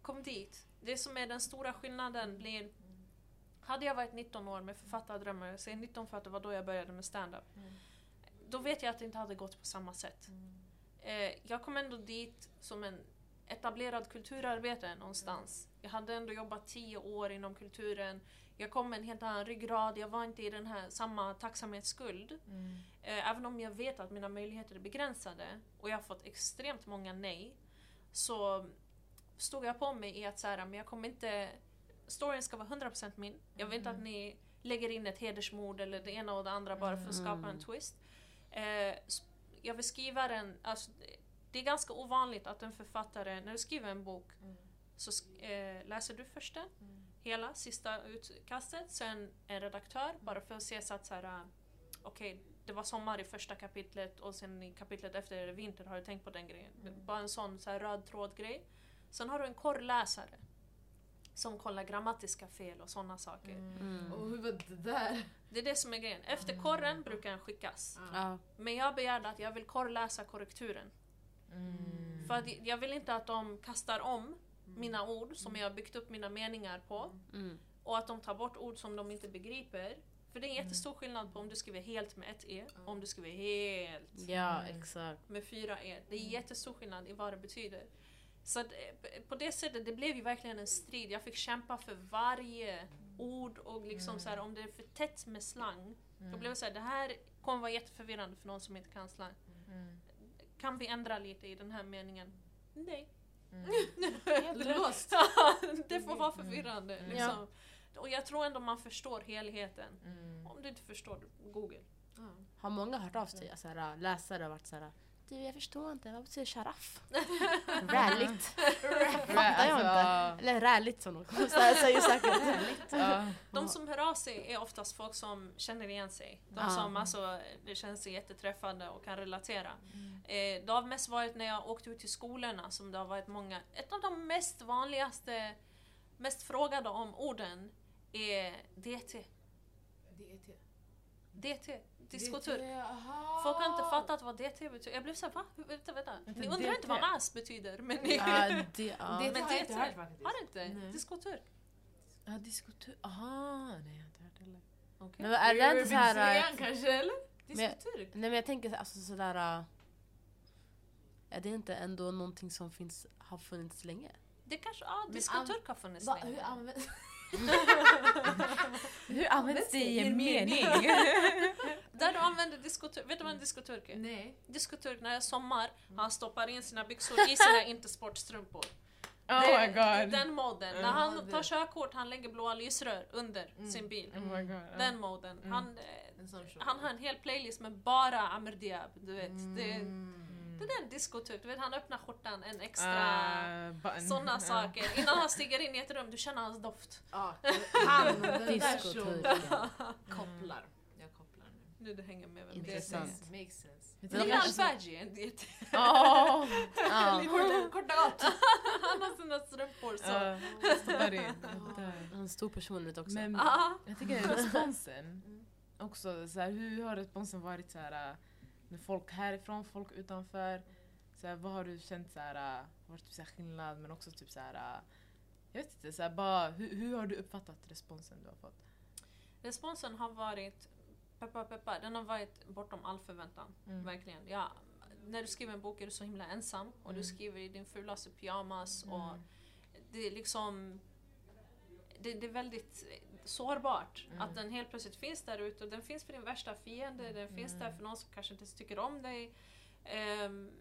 kom dit. Det som är den stora skillnaden blir hade jag varit 19 år med författardrömmar, jag säger 19 för att det var då jag började med stand-up. Mm. då vet jag att det inte hade gått på samma sätt. Eh, jag kom ändå dit som en etablerad kulturarbetare någonstans. Jag hade ändå jobbat tio år inom kulturen. Jag kom med en helt annan ryggrad, jag var inte i den här samma tacksamhetsskuld. Mm. Eh, även om jag vet att mina möjligheter är begränsade och jag har fått extremt många nej. Så stod jag på mig i att så här, men jag kommer inte... Storyn ska vara 100% min. Jag vill inte att ni lägger in ett hedersmord eller det ena och det andra bara för att skapa en twist. Eh, jag vill skriva den... Alltså, det- är ganska ovanligt att en författare, när du skriver en bok, så sk- eh, läser du först den, hela, sista utkastet, sen en redaktör, bara för att se så att så här, äh, okej, det var sommar i första kapitlet och sen i kapitlet efter är det vinter, har du tänkt på den grejen? Bara en sån så här, röd tråd-grej. Sen har du en korrläsare som kollar grammatiska fel och sådana saker. Mm. Och hur var det där? Det är det som är grejen. Efter korren brukar den skickas. Ja. Men jag begärde att jag vill korrläsa korrekturen. Mm. För att jag vill inte att de kastar om mina ord som jag har byggt upp mina meningar på. Mm. Och att de tar bort ord som de inte begriper. För det är en jättestor skillnad på om du skriver helt med ett e och om du skriver helt ja, exakt. med fyra e. Det är jättestor skillnad i vad det betyder. Så att, eh, på det sättet, det blev ju verkligen en strid. Jag fick kämpa för varje ord och liksom så här, om det är för tätt med slang. Då blev det så här, det här kommer vara jätteförvirrande för någon som inte kan slang. Mm. Kan vi ändra lite i den här meningen? Nej. Låst. det får vara förvirrande. Liksom. Och jag tror ändå man förstår helheten. Mm. Om du inte förstår, google. Har många hört av sig? Alltså, läsare varit såhär Du jag förstår inte, vad betyder sharaf? Ralligt. Fattar jag inte. Eller räligt som de säger säkert. De som hör av sig är oftast folk som känner igen sig. De som alltså, det känns sig jätteträffande och kan relatera. Eh, det har mest varit när jag åkte ut till skolorna som det har varit många. Ett av de mest vanligaste, mest frågade om orden är DT. DT. DT. Diskoturk. Aha. Folk har inte fattat vad DT betyder. Jag blev såhär, va? Vänta, vänta. Ni undrar inte DT? vad NAS betyder, men ni... Ja, det, ja. Det Men har jag inte DT hört faktiskt. Har inte? Nej. Diskoturk? Ja, diskotur. Aha, nej jag har inte hört heller. Okej. Men är det inte såhär... Kanske eller? Diskoturk? Nej men jag tänker så- alltså sådär... äh, Är det inte ändå någonting som finns, har funnits länge? Det kanske, ja, diskoturk har funnits länge. hur används det i en mening? Där du använder diskoturk, vet du vad en diskoturk är? Nej. Diskoturk när det är sommar, han stoppar in sina byxor i sina inte-sportstrumpor. Oh Det- my god. Den moden. När han tar körkort, han lägger blåa lysrör under sin bil. Oh my god. ja. Den moden. Han, eh, han har en hel playlist med bara Amr Diab, du vet. Det, Mm. det är en diskoturk, du vet han öppnar skjortan en extra... Ah, button. Sådana Ja. saker. Innan han stiger in i ett rum, du känner hans doft. Ja, han den där. Kopplar. Jag kopplar nu. Nu du hänger med vem Intressant. det är. Makes sense. Kanske- Faji är en diet. Korta, gott! Han har sina strumpor så. Där. En stor personlighet också. Men jag tycker responsen också, så här, hur har responsen varit så här, äh, folk härifrån, folk utanför? Så här, vad har du känt så här, äh, varit typ så här skillnad men också typ så här, äh, jag vet inte, så här, bara, hur, hur har du uppfattat responsen du har fått? Responsen har varit, peppa peppa, den har varit bortom all förväntan. Mm. Verkligen. Ja, när du skriver en bok är du så himla ensam och Mm. du skriver i din fulaste pyjamas och det är liksom det, det är väldigt sårbart Mm. att den helt plötsligt finns där ute. och Den finns för din värsta fiende, den finns där för någon som kanske inte tycker om dig. Ehm,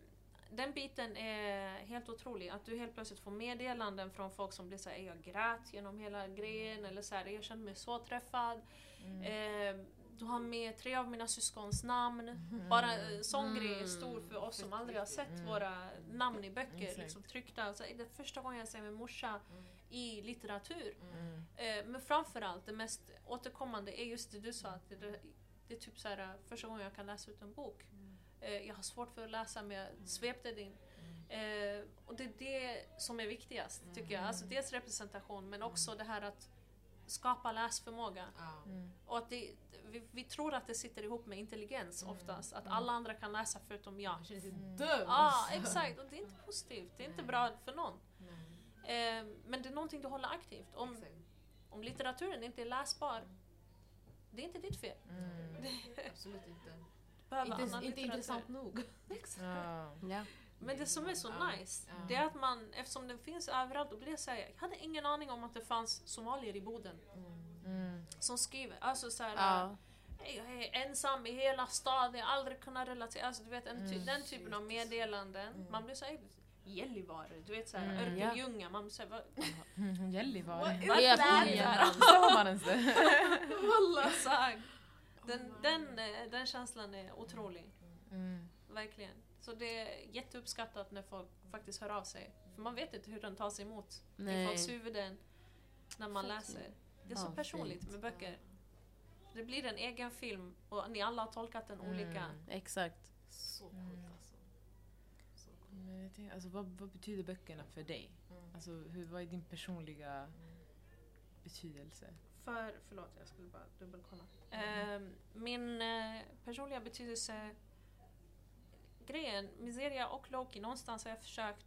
den biten är helt otrolig. Att du helt plötsligt får meddelanden från folk som blir såhär, jag grät genom hela grejen eller så här, jag kände mig så träffad. Ehm, du har med tre av mina syskons namn. Bara en sån grej är stor för oss som aldrig har sett våra namn i böcker liksom, tryckta. Så det är första gången jag ser min morsa i litteratur. Mm. Eh, men framförallt, det mest återkommande är just det du sa. Att det, det, det är typ så här, eh, första gången jag kan läsa ut en bok. Eh, jag har svårt för att läsa men jag svepte det in. Eh, och det är det som är viktigast tycker jag. Alltså dels representation men också det här att skapa läsförmåga. Ja. Och att det, vi, vi tror att det sitter ihop med intelligens oftast. Att alla andra kan läsa förutom jag. Man känner sig dum. Ja, ah, exakt. Och det är inte positivt. Det är inte bra för någon. Eh, men det är någonting du håller aktivt. Om, exakt. om litteraturen inte är läsbar, det är inte ditt fel. Mm. Absolut inte. behöver Inte, annan inte intressant nog. Ja. Ja. Men det som är så Ja. nice, Ja. det är att man, eftersom den finns överallt, då blir jag säga, jag hade ingen aning om att det fanns somalier i Boden Mm. som skriver. Alltså såhär, Ja. "Hej, jag är ensam i hela staden, jag har aldrig kunnat relatera. Alltså du vet en ty- Mm. den typen av meddelanden. Man blir såhär, Gällivare, du vet såhär, Mm, ja. Örkelljunga. Man blir såhär, vad Mm, Gällivare. vad är det olika. här? Sa man ens det? Walla. Den, den, eh, den känslan är otrolig. Mm. Verkligen. Så det är jätteuppskattat när folk faktiskt hör av sig. För man vet inte hur den tas emot i folks huvuden när man Fett läser. Det är så Ja, personligt fint. med böcker. Det blir en egen film och ni alla har tolkat den olika. Mm. Exakt. Så coolt alltså. Så coolt. Men jag tänker, alltså, vad, vad betyder böckerna för dig? Mm. Alltså, hur, vad är din personliga betydelse? För, förlåt jag skulle bara dubbelkolla. Ehm, min eh, personliga betydelse grejen, Miseria och Loki, någonstans har jag försökt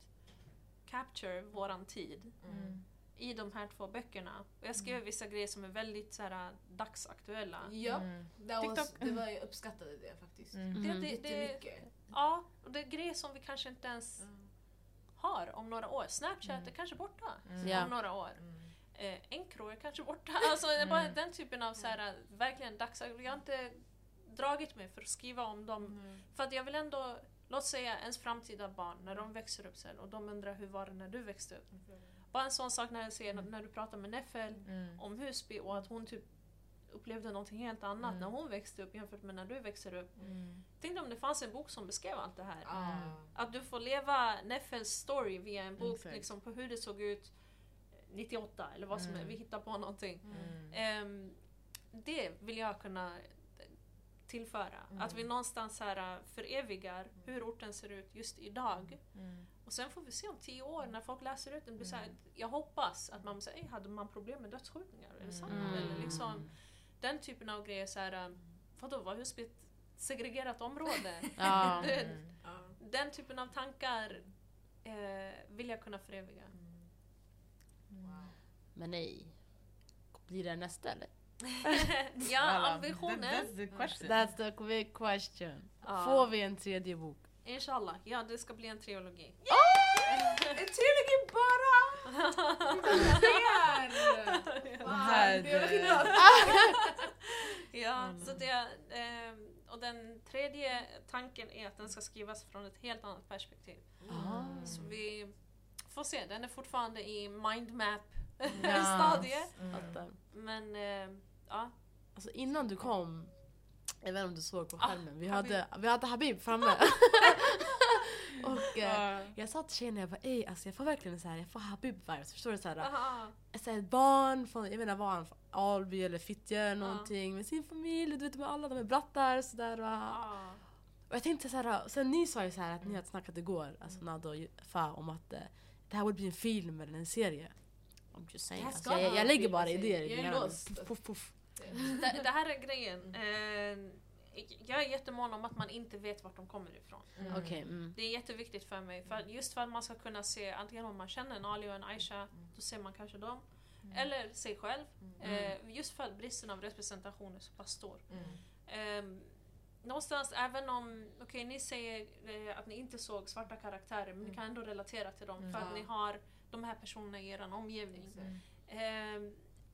capture våran tid Mm. i de här två böckerna. Och jag skrev vissa grejer som är väldigt så här, dagsaktuella. Ja, Mm. was, det var, jag uppskattade det faktiskt. Mm. Det, Mhm. det, det, ja, och det är grejer som vi kanske inte ens har om några år. Snapchat Mm. är kanske borta Mm. Om några år. Mm. Eh, Encro är kanske borta. Alltså det är bara Mm. den typen av så här, verkligen dagsaktuella. Jag har inte dragit mig för att skriva om dem. Mm. För att jag vill ändå, låt säga ens framtida barn, när de växer upp sen och de undrar hur var det när du växte upp. Bara en sån sak när jag ser när du pratar med Neffel Mm. om Husby och att hon typ upplevde någonting helt annat Mm. när hon växte upp jämfört med när du växer upp. Mm. Tänk om det fanns en bok som beskrev allt det här. Ah. Att du får leva Neffels story via en bok Exakt. liksom, på hur det såg ut 98 eller vad som Mm. är, vi hittar på någonting. Mm. Ehm, det vill jag kunna tillföra. Mm. Att vi någonstans här förevigar hur orten ser ut just idag. Mm. Och sen får vi se om tio år när folk läser ut den. Blir så här, Mm. jag hoppas att man säger, "Ey, hade man problem med dödsskjutningar? Är det sant? Mm. Eller liksom, den typen av grejer. Så här, um, vadå, var Husby ett segregerat område? Ja. Mm. Ja. Den typen av tankar eh, vill jag kunna föreviga. Wow. Men nej. Blir det nästa eller? Ja, ambitionen. That's the question. That's the big question. Ja. Får vi en tredje bok? Inshallah, ja det ska bli en trilogi. En trilogi bara! Ja, så det, ehm, och den tredje tanken är att den ska skrivas från ett helt annat perspektiv. Ah. Så vi får se, den är fortfarande i mindmap Ja. stadie. Mm. Men eh, ja, Alltså innan du kom, jag vet inte om du såg på Ah, skärmen, vi, Habib. hade, vi hade Habib framme. och eh, Ja. jag sa till tjejerna, jag bara ey alltså jag får verkligen så här, jag får Habib-vibes, förstår du? Så här, aha. så här, ett barn från, jag menar var han från Alby eller Fittja eller någonting med sin familj, du vet med alla de är brattar sådär. Och, Ah. och jag tänkte så här, sen ni sa ju så här att ni hade snackat igår, alltså Nado och Fa om att eh, det här borde bli en film eller en serie. I'm just saying. Alltså, jag, jag lägger bara idéer i puff, puff. Det, det här är grejen. Eh, jag är jättemån om att man inte vet vart de kommer ifrån. Mm. Okej, mm. Det är jätteviktigt för mig. För just för att man ska kunna se, antingen om man känner en Ali och en Aisha, då ser man kanske dem. Eller sig själv. Eh, just för att bristen av representation är så pass stor. Mm. Eh, någonstans, även om, okej ni säger eh, att ni inte såg svarta karaktärer, men ni kan ändå relatera till dem för Mm. att ni har de här personerna i er omgivning. Eh,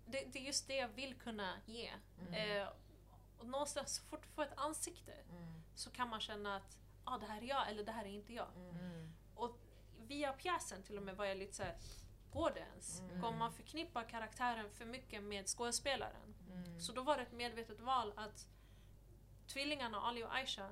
det, det är just det jag vill kunna ge. Eh, och någonstans, så fort du får ett ansikte så kan man känna att ah, det här är jag eller det här är inte jag. Mm. Och via pjäsen till och med var jag lite såhär, går det ens? Mm. Kommer man förknippa karaktären för mycket med skådespelaren? Mm. Så då var det ett medvetet val att tvillingarna Ali och Aisha,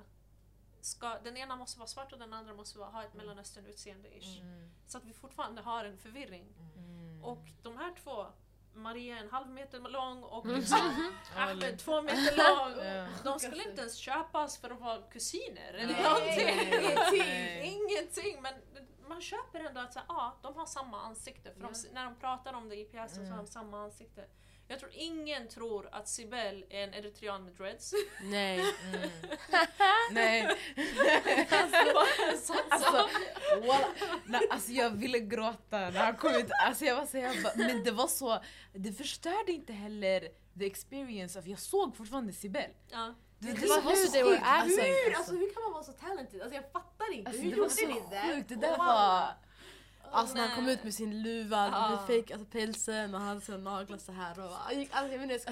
ska, den ena måste vara svart och den andra måste vara, ha ett mellanöstern-utseende-ish. Mm. Så att vi fortfarande har en förvirring. Mm. Och de här två, Maria är en halv meter lång och Mm. liksom Ahmed två meter lång. Ja. De skulle inte ens köpas för att vara kusiner eller Nej. någonting. Ingenting. Ingenting. Men man köper ändå att så här, ja, de har samma ansikte. För de, när de pratar om det i pjäsen så Mm. har de samma ansikte. Jag tror ingen tror att Sibel är en eritrean med dreads. Nej. Mm. Nej. alltså, Alltså, walla, nej, alltså jag ville gråta när han kom ut. Alltså jag var så, jag bara, men det var så, det förstörde inte heller the experience of, jag såg fortfarande Sibel. ja. Det, Det det var var hur så they were sjukt. acting. Alltså, Hur, alltså, hur kan man vara så talented? Alltså jag fattar inte. alltså, hur det gjorde ni det? sjukt. Det där var... Alltså när han kom ut med sin luva, Ja. med fake, alltså pälsen och han hade sina naglar så här och han gick, alltså jag menar jag ska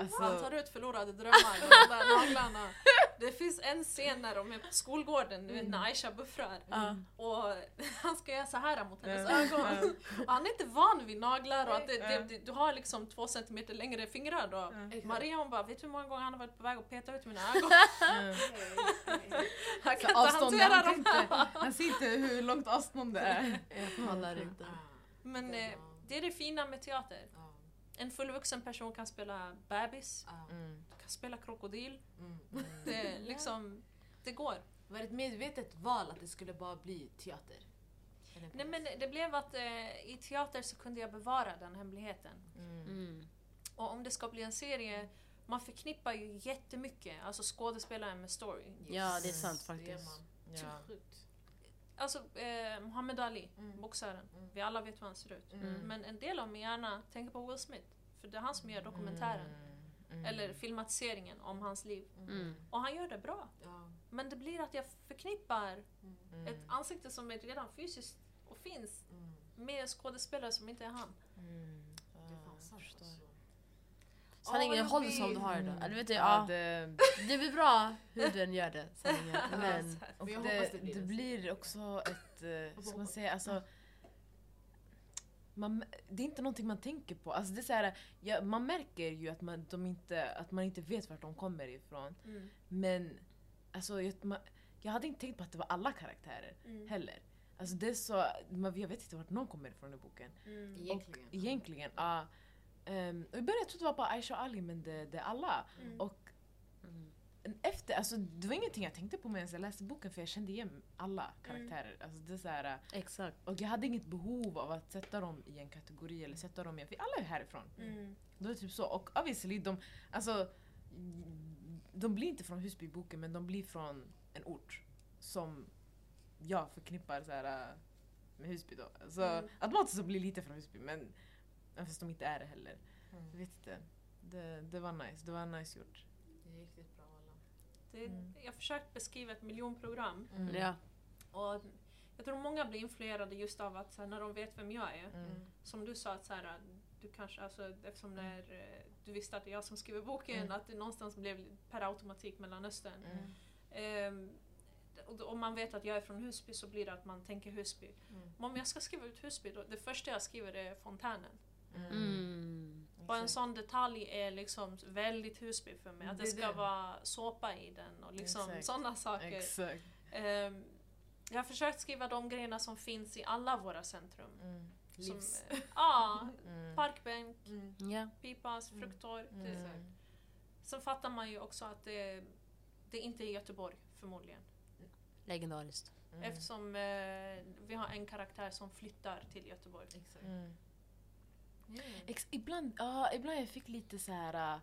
Alltså, Han alltså, tar ut förlorade drömmar, de där naglarna. Det finns en scen när de är på skolgården, du vet när Aisha buffrar. Ja. Och han ska göra så här mot hennes Ja. ögon. Och han är inte van vid naglar och att det, det, det, du har liksom två centimeter längre fingrar då. Maria hon bara, vet du hur många gånger han har varit på väg att peta ut mina ögon? mm. Han kan Så inte avstånd, hantera dem. inte, han ser inte hur långt avstånd det är. Jag pallar inte. Men eh, det är det fina med teater. En fullvuxen person kan spela bebis, Mm. kan spela krokodil. Mm. Det, är liksom, det går. Var det ett medvetet val att det skulle bara bli teater? Nej men det blev att eh, i teater så kunde jag bevara den hemligheten. Mm. Och om det ska bli en serie, man förknippar ju jättemycket, alltså skådespelaren med story. Ja det är sant Det gör faktiskt. man. Ja. Alltså eh, Muhammad Ali, Mm. boxaren. Mm. Vi alla vet hur han ser ut. Mm. Men en del av min hjärna tänker på Will Smith. För det är han som gör dokumentären. Mm. Eller filmatiseringen om hans liv. Mm. Och han gör det bra. Ja. Men det blir att jag förknippar Mm. ett ansikte som är redan fysiskt och finns Mm. med en skådespelare som inte är han. Mm. Det är fan sant jag förstår. alltså. Sanningen, håller vi- som du har det. Mm. Eller vet du, Ja, ja, det, det blir bra hur den gör det, sanningen. Men och det, det blir det det. blir också ett, eh, ska man säga, alltså man, det är inte någonting man tänker på. Alltså det är så här, ja, man märker ju att man, de inte, att man inte vet vart de kommer ifrån. Men alltså, jag, man, jag hade inte tänkt på att det var alla karaktärer Mm. heller. Alltså det är så, man, jag vet inte vart någon kommer ifrån i boken. Mm. Egentligen. Och egentligen, ja. Ehm, och I början trodde jag det var bara Aisha och Ali men det, det är alla. Mm. Och mm. efter, alltså, det var ingenting jag tänkte på medan jag läste boken för jag kände igen alla karaktärer. Alltså, det är så här, exakt. och jag hade inget behov av att sätta dem i en kategori eller sätta dem i en... För alla är härifrån. Mm. Det var typ så. Och obviously, de, alltså, de blir inte från Husby i boken men de blir från en ort som jag förknippar så här, med Husby då. Så Mm. automatiskt så blir det lite från Husby men fast de inte är det heller. Mm. Jag vet inte. Det, det var nice. Det var nice gjort. Det är riktigt bra alla. Det, Mm. Jag har försökt beskriva ett miljonprogram Mm. Ja. och jag tror många blir influerade just av att här, när de vet vem jag är. Mm. Som du sa, att så här, du kanske, alltså, eftersom när eh, du visste att det är jag som skriver boken, Mm. att det någonstans blev per automatik Mellanöstern. Mm. Och då- om man vet att jag är från Husby så blir det att man tänker Husby. Mm. Men om jag ska skriva ut Husby, då, det första jag skriver är fontänen. Mm. Och en sån detalj är liksom väldigt Husby för mig. Att det ska det. vara såpa i den och liksom sådana saker. Exakt. Ehm, jag har försökt skriva de grejerna som finns i alla våra centrum. Mm. Som, Livs. eh, ja, Mm. parkbänk, Mm. Pipas, Mm. frukttorg. Det, Mm. sen fattar man ju också att det, det inte är Göteborg förmodligen. Legendariskt. Mm. Eftersom eh, vi har en karaktär som flyttar till Göteborg. Mm. Mm. Ex- ibland, ja, ibland jag fick lite så här. äh,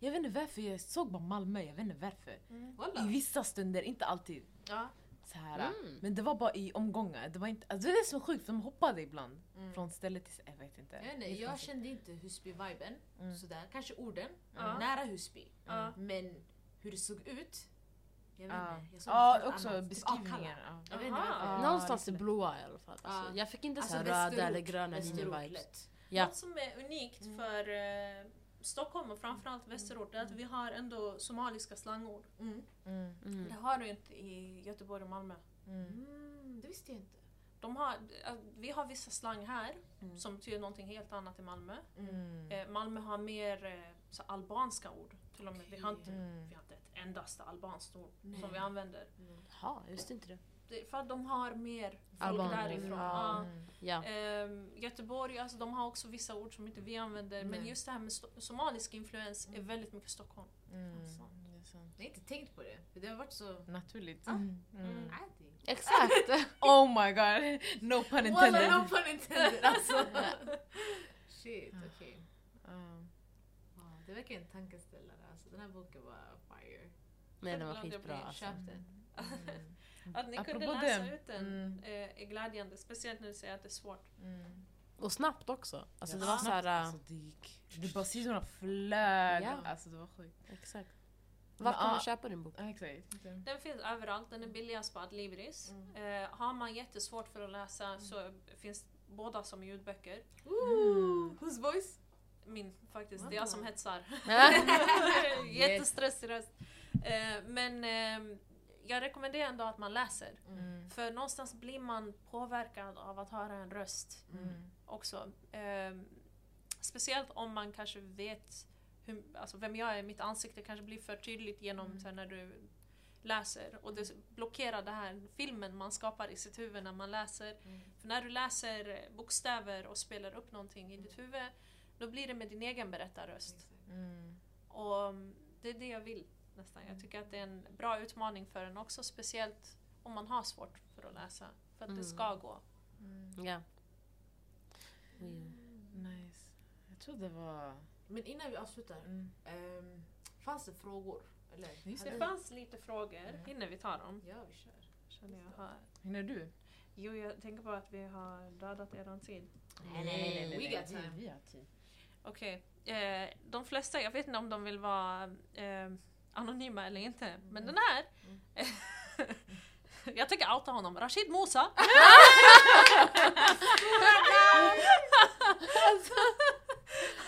Jag vet inte varför, jag såg bara Malmö, jag vet inte varför. Walla. I vissa stunder, inte alltid. Ja. Så här, äh, Mm. Men det var bara i omgångar. Det, var inte, alltså det är det som är sjukt, för de hoppade ibland. Mm. Från ställe till ställe. Jag vet inte. Jag, vet inte, Det är jag kände inte Husby-viben, Mm. sådär. Kanske orden, Ja. nära Husby. Men hur det såg ut, jag vet Ja, inte. Jag såg helt också annat. Typ beskrivningen. Varför. Ja, Någonstans i blåa i alla fall. Alltså, Ja. jag fick inte Alltså så här röda eller gröna linjer-vibes. Ja. Något som är unikt Mm. för eh, Stockholm och framförallt Västerort är att vi har ändå somaliska slangord. Mm. Mm. Mm. Det har du inte i Göteborg och Malmö. Mm. Mm, det visste jag inte. De har, eh, vi har vissa slang här Mm. som betyder någonting helt annat i Malmö. Mm. Eh, Malmö har mer eh, så albanska ord. Till och med. Vi, har inte, Mm. vi har inte ett endaste albanskt ord Nej. som vi använder. Jag visste inte det. För att de har mer folk Alban- därifrån. Ja. Ja. Mm. Ja. Ehm, Göteborg, alltså, de har också vissa ord som inte vi använder. Men Nej. just det här med somalisk influens är Mm. väldigt mycket Stockholm. Mm. Sant. Jag har inte tänkt på det, för det har varit så Naturligt. Mm. Mm. adi. Exakt! Oh my god! No pun intended. Walla, no pun intended alltså. Shit, okej. Ja. Wow, det verkar en tankeställare. Alltså, den här boken var fire. Nej, den var skitbra blir alltså. Köp den. Mm. Att ni kunde Apropå läsa det, ut den mm. eh, är glädjande. Speciellt när du säger att det är svårt. Mm. Och snabbt också. Alltså det Ja, var så snabbt, här... Alltså, det gick... Det bara sidorna flög. Ja. Alltså det var sjukt. Exakt. Var kan man köpa din bok? Exakt. Den finns överallt, den är billigast på Adlibris. Eh, har man jättesvårt för att läsa så finns båda som ljudböcker. Ooh, whose voice? Min faktiskt, det är jag som hetsar. Jättestressig röst. Eh, men eh, jag rekommenderar ändå att man läser. Mm. För någonstans blir man påverkad av att höra en röst Mm. också. Eh, speciellt om man kanske vet hur, alltså vem jag är, mitt ansikte kanske blir för tydligt genom så här, när du läser. Och det blockerar den här filmen man skapar i sitt huvud när man läser. För när du läser bokstäver och spelar upp någonting i ditt huvud, då blir det med din egen berättarröst. Mm. Och mm, det är det jag vill nästan. Jag tycker att det är en bra utmaning för en också, speciellt om man har svårt för att läsa. För att det Mm. ska gå. Ja. Nice. Jag tror det var... Men innan vi avslutar, Mm. ehm, fanns det frågor? Eller? Just Det det. fanns lite frågor. Hinner vi ta dem? Ja, vi kör. Känner jag har. Hinner du? Jo, jag tänker på att vi har dödat eran tid. Nej, nej, nej, we got time. Vi har tid. Okej. Eh, de flesta, jag vet inte om de vill vara eh, anonyma eller inte, men den här Jag tänker outa honom. Rashid Musa.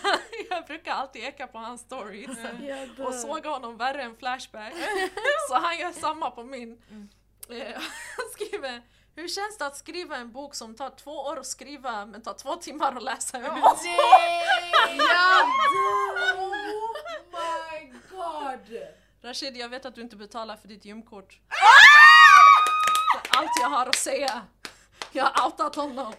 jag brukar alltid eka på hans stories och såga honom värre än Flashback. Så han gör samma på min. Eh, Han skriver Hur känns det att skriva en bok som tar två år att skriva men tar två timmar att läsa ut? Nej! Jag dör! Oh my god! Rashid, jag vet att du inte betalar för ditt gymkort. Det är allt jag har att säga. Jag har outat honom.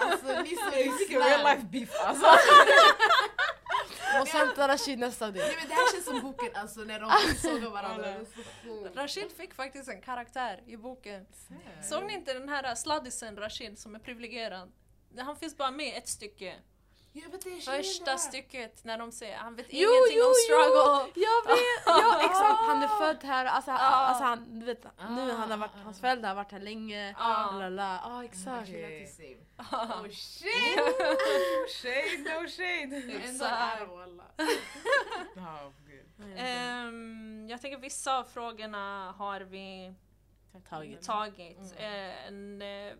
Alltså ni som Vilken real lyssnar. life beef alltså. Måste hämta Rashid nästa del. Nej men det här känns som boken alltså när de sågar varandra. Rashid fick faktiskt en karaktär i boken. Såg ni inte den här sladdisen Rashid som är privilegierad? Han finns bara med ett stycke. Jag vet inte, Första stycket när de säger han vet Jo, ingenting jo, om jo. struggle. Jag vet! Ja exakt, han är född här, alltså, Ja. alltså han, du vet, nu Ah, han har varit, hans föräldrar har varit här länge. Ja. Lalala. Ja exakt. Okej. Oh shit! Shade, no shade. Ändå walla. Ehm, jag tänker vissa av frågorna har vi Tagit. tagit. Eh, en eh,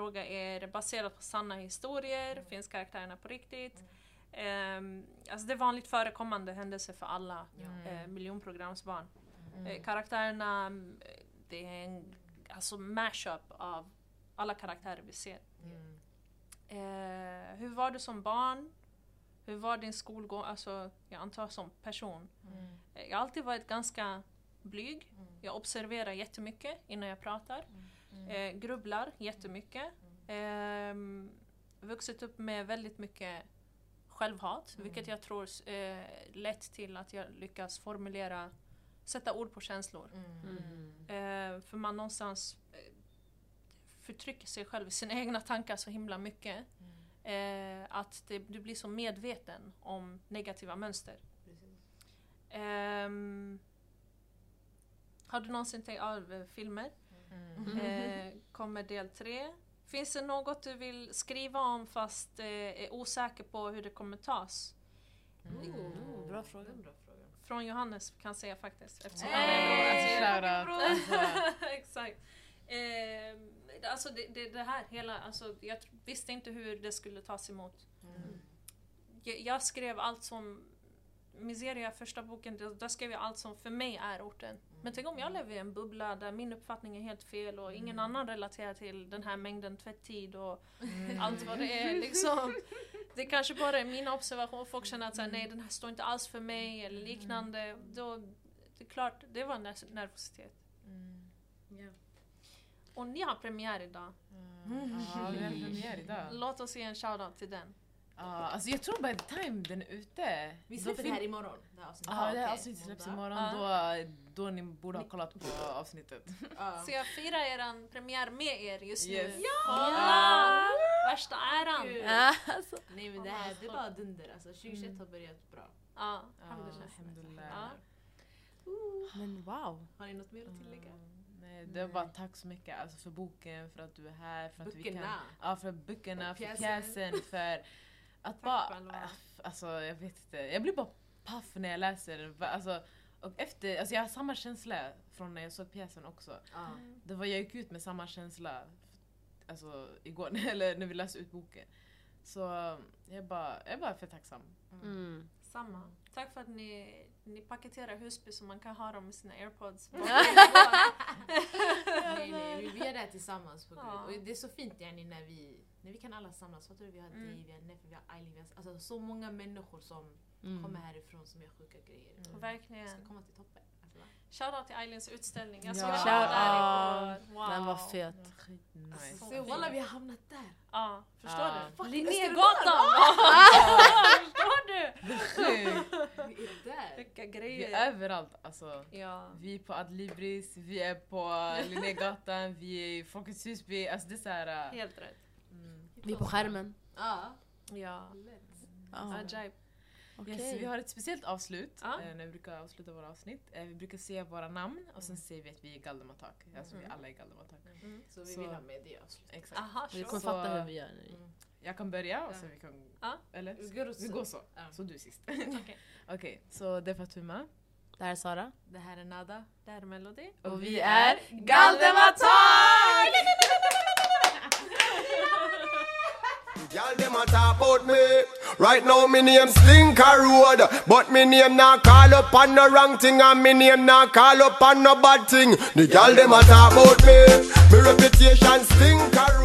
fråga är baserad på sanna historier, finns karaktärerna på riktigt? Ehm, alltså det är vanligt förekommande händelser för alla eh, miljonprogramsbarn. Eh, karaktärerna, mm, det är en alltså mashup av alla karaktärer vi ser. Eh, hur var du som barn? Hur var din skolgång? Alltså, jag antar som person. Eh, Jag har alltid varit ganska blyg. Jag observerar jättemycket innan jag pratar. Eh, grubblar jättemycket. Eh, vuxit upp med väldigt mycket självhat, vilket jag tror eh, lett till att jag lyckas formulera, sätta ord på känslor. Eh, för man någonstans eh, förtrycker sig själv i sina egna tankar så himla mycket. Eh, att det, du blir så medveten om negativa mönster. Ehm, har du någonsin tänkt, ja, eh, filmer? Eh, kommer del tre. Finns det något du vill skriva om fast eh, är osäker på hur det kommer tas? Oh, bra fråga. Det är en bra fråga. Från Johannes kan jag säga faktiskt. Eftersom Hey! han är Shoutout. Alltså, Exakt. Eh, alltså det, det, det här hela, alltså jag visste inte hur det skulle tas emot. Jag, jag skrev allt som Miseria, första boken, där, där skrev jag allt som för mig är orten. Men tänk om jag lever i en bubbla där min uppfattning är helt fel och ingen annan relaterar till den här mängden tvätttid och allt vad det är. Liksom. Det kanske bara är mina observationer, folk känner att så här, nej den här står inte alls för mig eller liknande. Då, det är klart, det var ner- nervositet. Ja. Och ni har premiär idag. Ja, vi har premiär idag. Låt oss ge en shoutout till den. Ja, alltså jag tror by the time den är ute. Vi släpper det här imorgon. Det här avsnittet. Ja, det här okej. avsnittet släpps imorgon. Då, då ni borde ha kollat på avsnittet. Ja. Så jag firar er premiär med er just nu. Yes. Kolla! Värsta äran! Ja, alltså. Nej men det här det är bara dunder alltså. 2021 har börjat bra. Ja, Ja, alhamdulillah. Ja. Men wow. Har ni något mer att tillägga? Nej, det är bara tack så mycket alltså, för boken, för att du är här, för att vi kan... Böckerna. Ja, för böckerna, för För pjäsen, för att Tack bara... Alltså jag vet inte, jag blir bara paff när jag läser. Alltså, Och efter, alltså jag har samma känsla från när jag såg pjäsen också. Ja. Det var, jag gick ut med samma känsla alltså, igår, eller när vi läste ut boken. Så jag bara, jag är bara för tacksam. Mm. Samma. Tack för att ni, ni paketerar Husby så man kan ha dem i sina airpods. nej, nej, vi, vi är där tillsammans. På Ja. Och det är så fint yani, när, vi, när vi kan alla samlas. Fattar du? Vi har Mm. dig, vi har Neffe, vi har Ailin. Vi har, alltså, så många människor som Mm. kommer härifrån som gör sjuka grejer. Mm. Vi ska Verkligen. komma till toppen. Alltså? Shoutout till Eilins utställning. Jag Ja. såg den Shout där out. igår. Wow. Den var fet. Så Se, fint. walla vi har hamnat där. Ja, förstår Ja. du? Linnégatan! Förstår du? Det är sjukt. Vi är där. Vilka Vi grejer. är överallt alltså. Ja. Vi är på Adlibris, vi är på Linnégatan, vi är i Folkets Husby. Alltså det är såhär... Helt rätt. Mm. Vi är på skärmen. Ja. Ja. Ja. Ajaib. Okej. Yes, vi har ett speciellt avslut Ja. eh, när vi brukar avsluta våra avsnitt. Eh, vi brukar säga våra namn och sen säger vi att vi är Galdematak. Alltså vi Mm. alla är Galdematak. Mm. Så vi Så- vill ha med det avslutet. Exakt. Aha, Vi kommer Så- fatta hur vi gör nu. Mm. Jag kan börja och sen vi kan... Ja. Eller? Vi går Vi går så. Ja. Så du sist. Okej. Okej, så det är Fatuma. Det här är Sara. Det här är Nada. Det här är Melody. Och vi är Galdematak! Y'all them a talk about me. Right now me name Slinker Road, but me name not call up on no wrong thing, and me name not call up on no bad thing. The y'all them a talk about me. Me reputation Slinker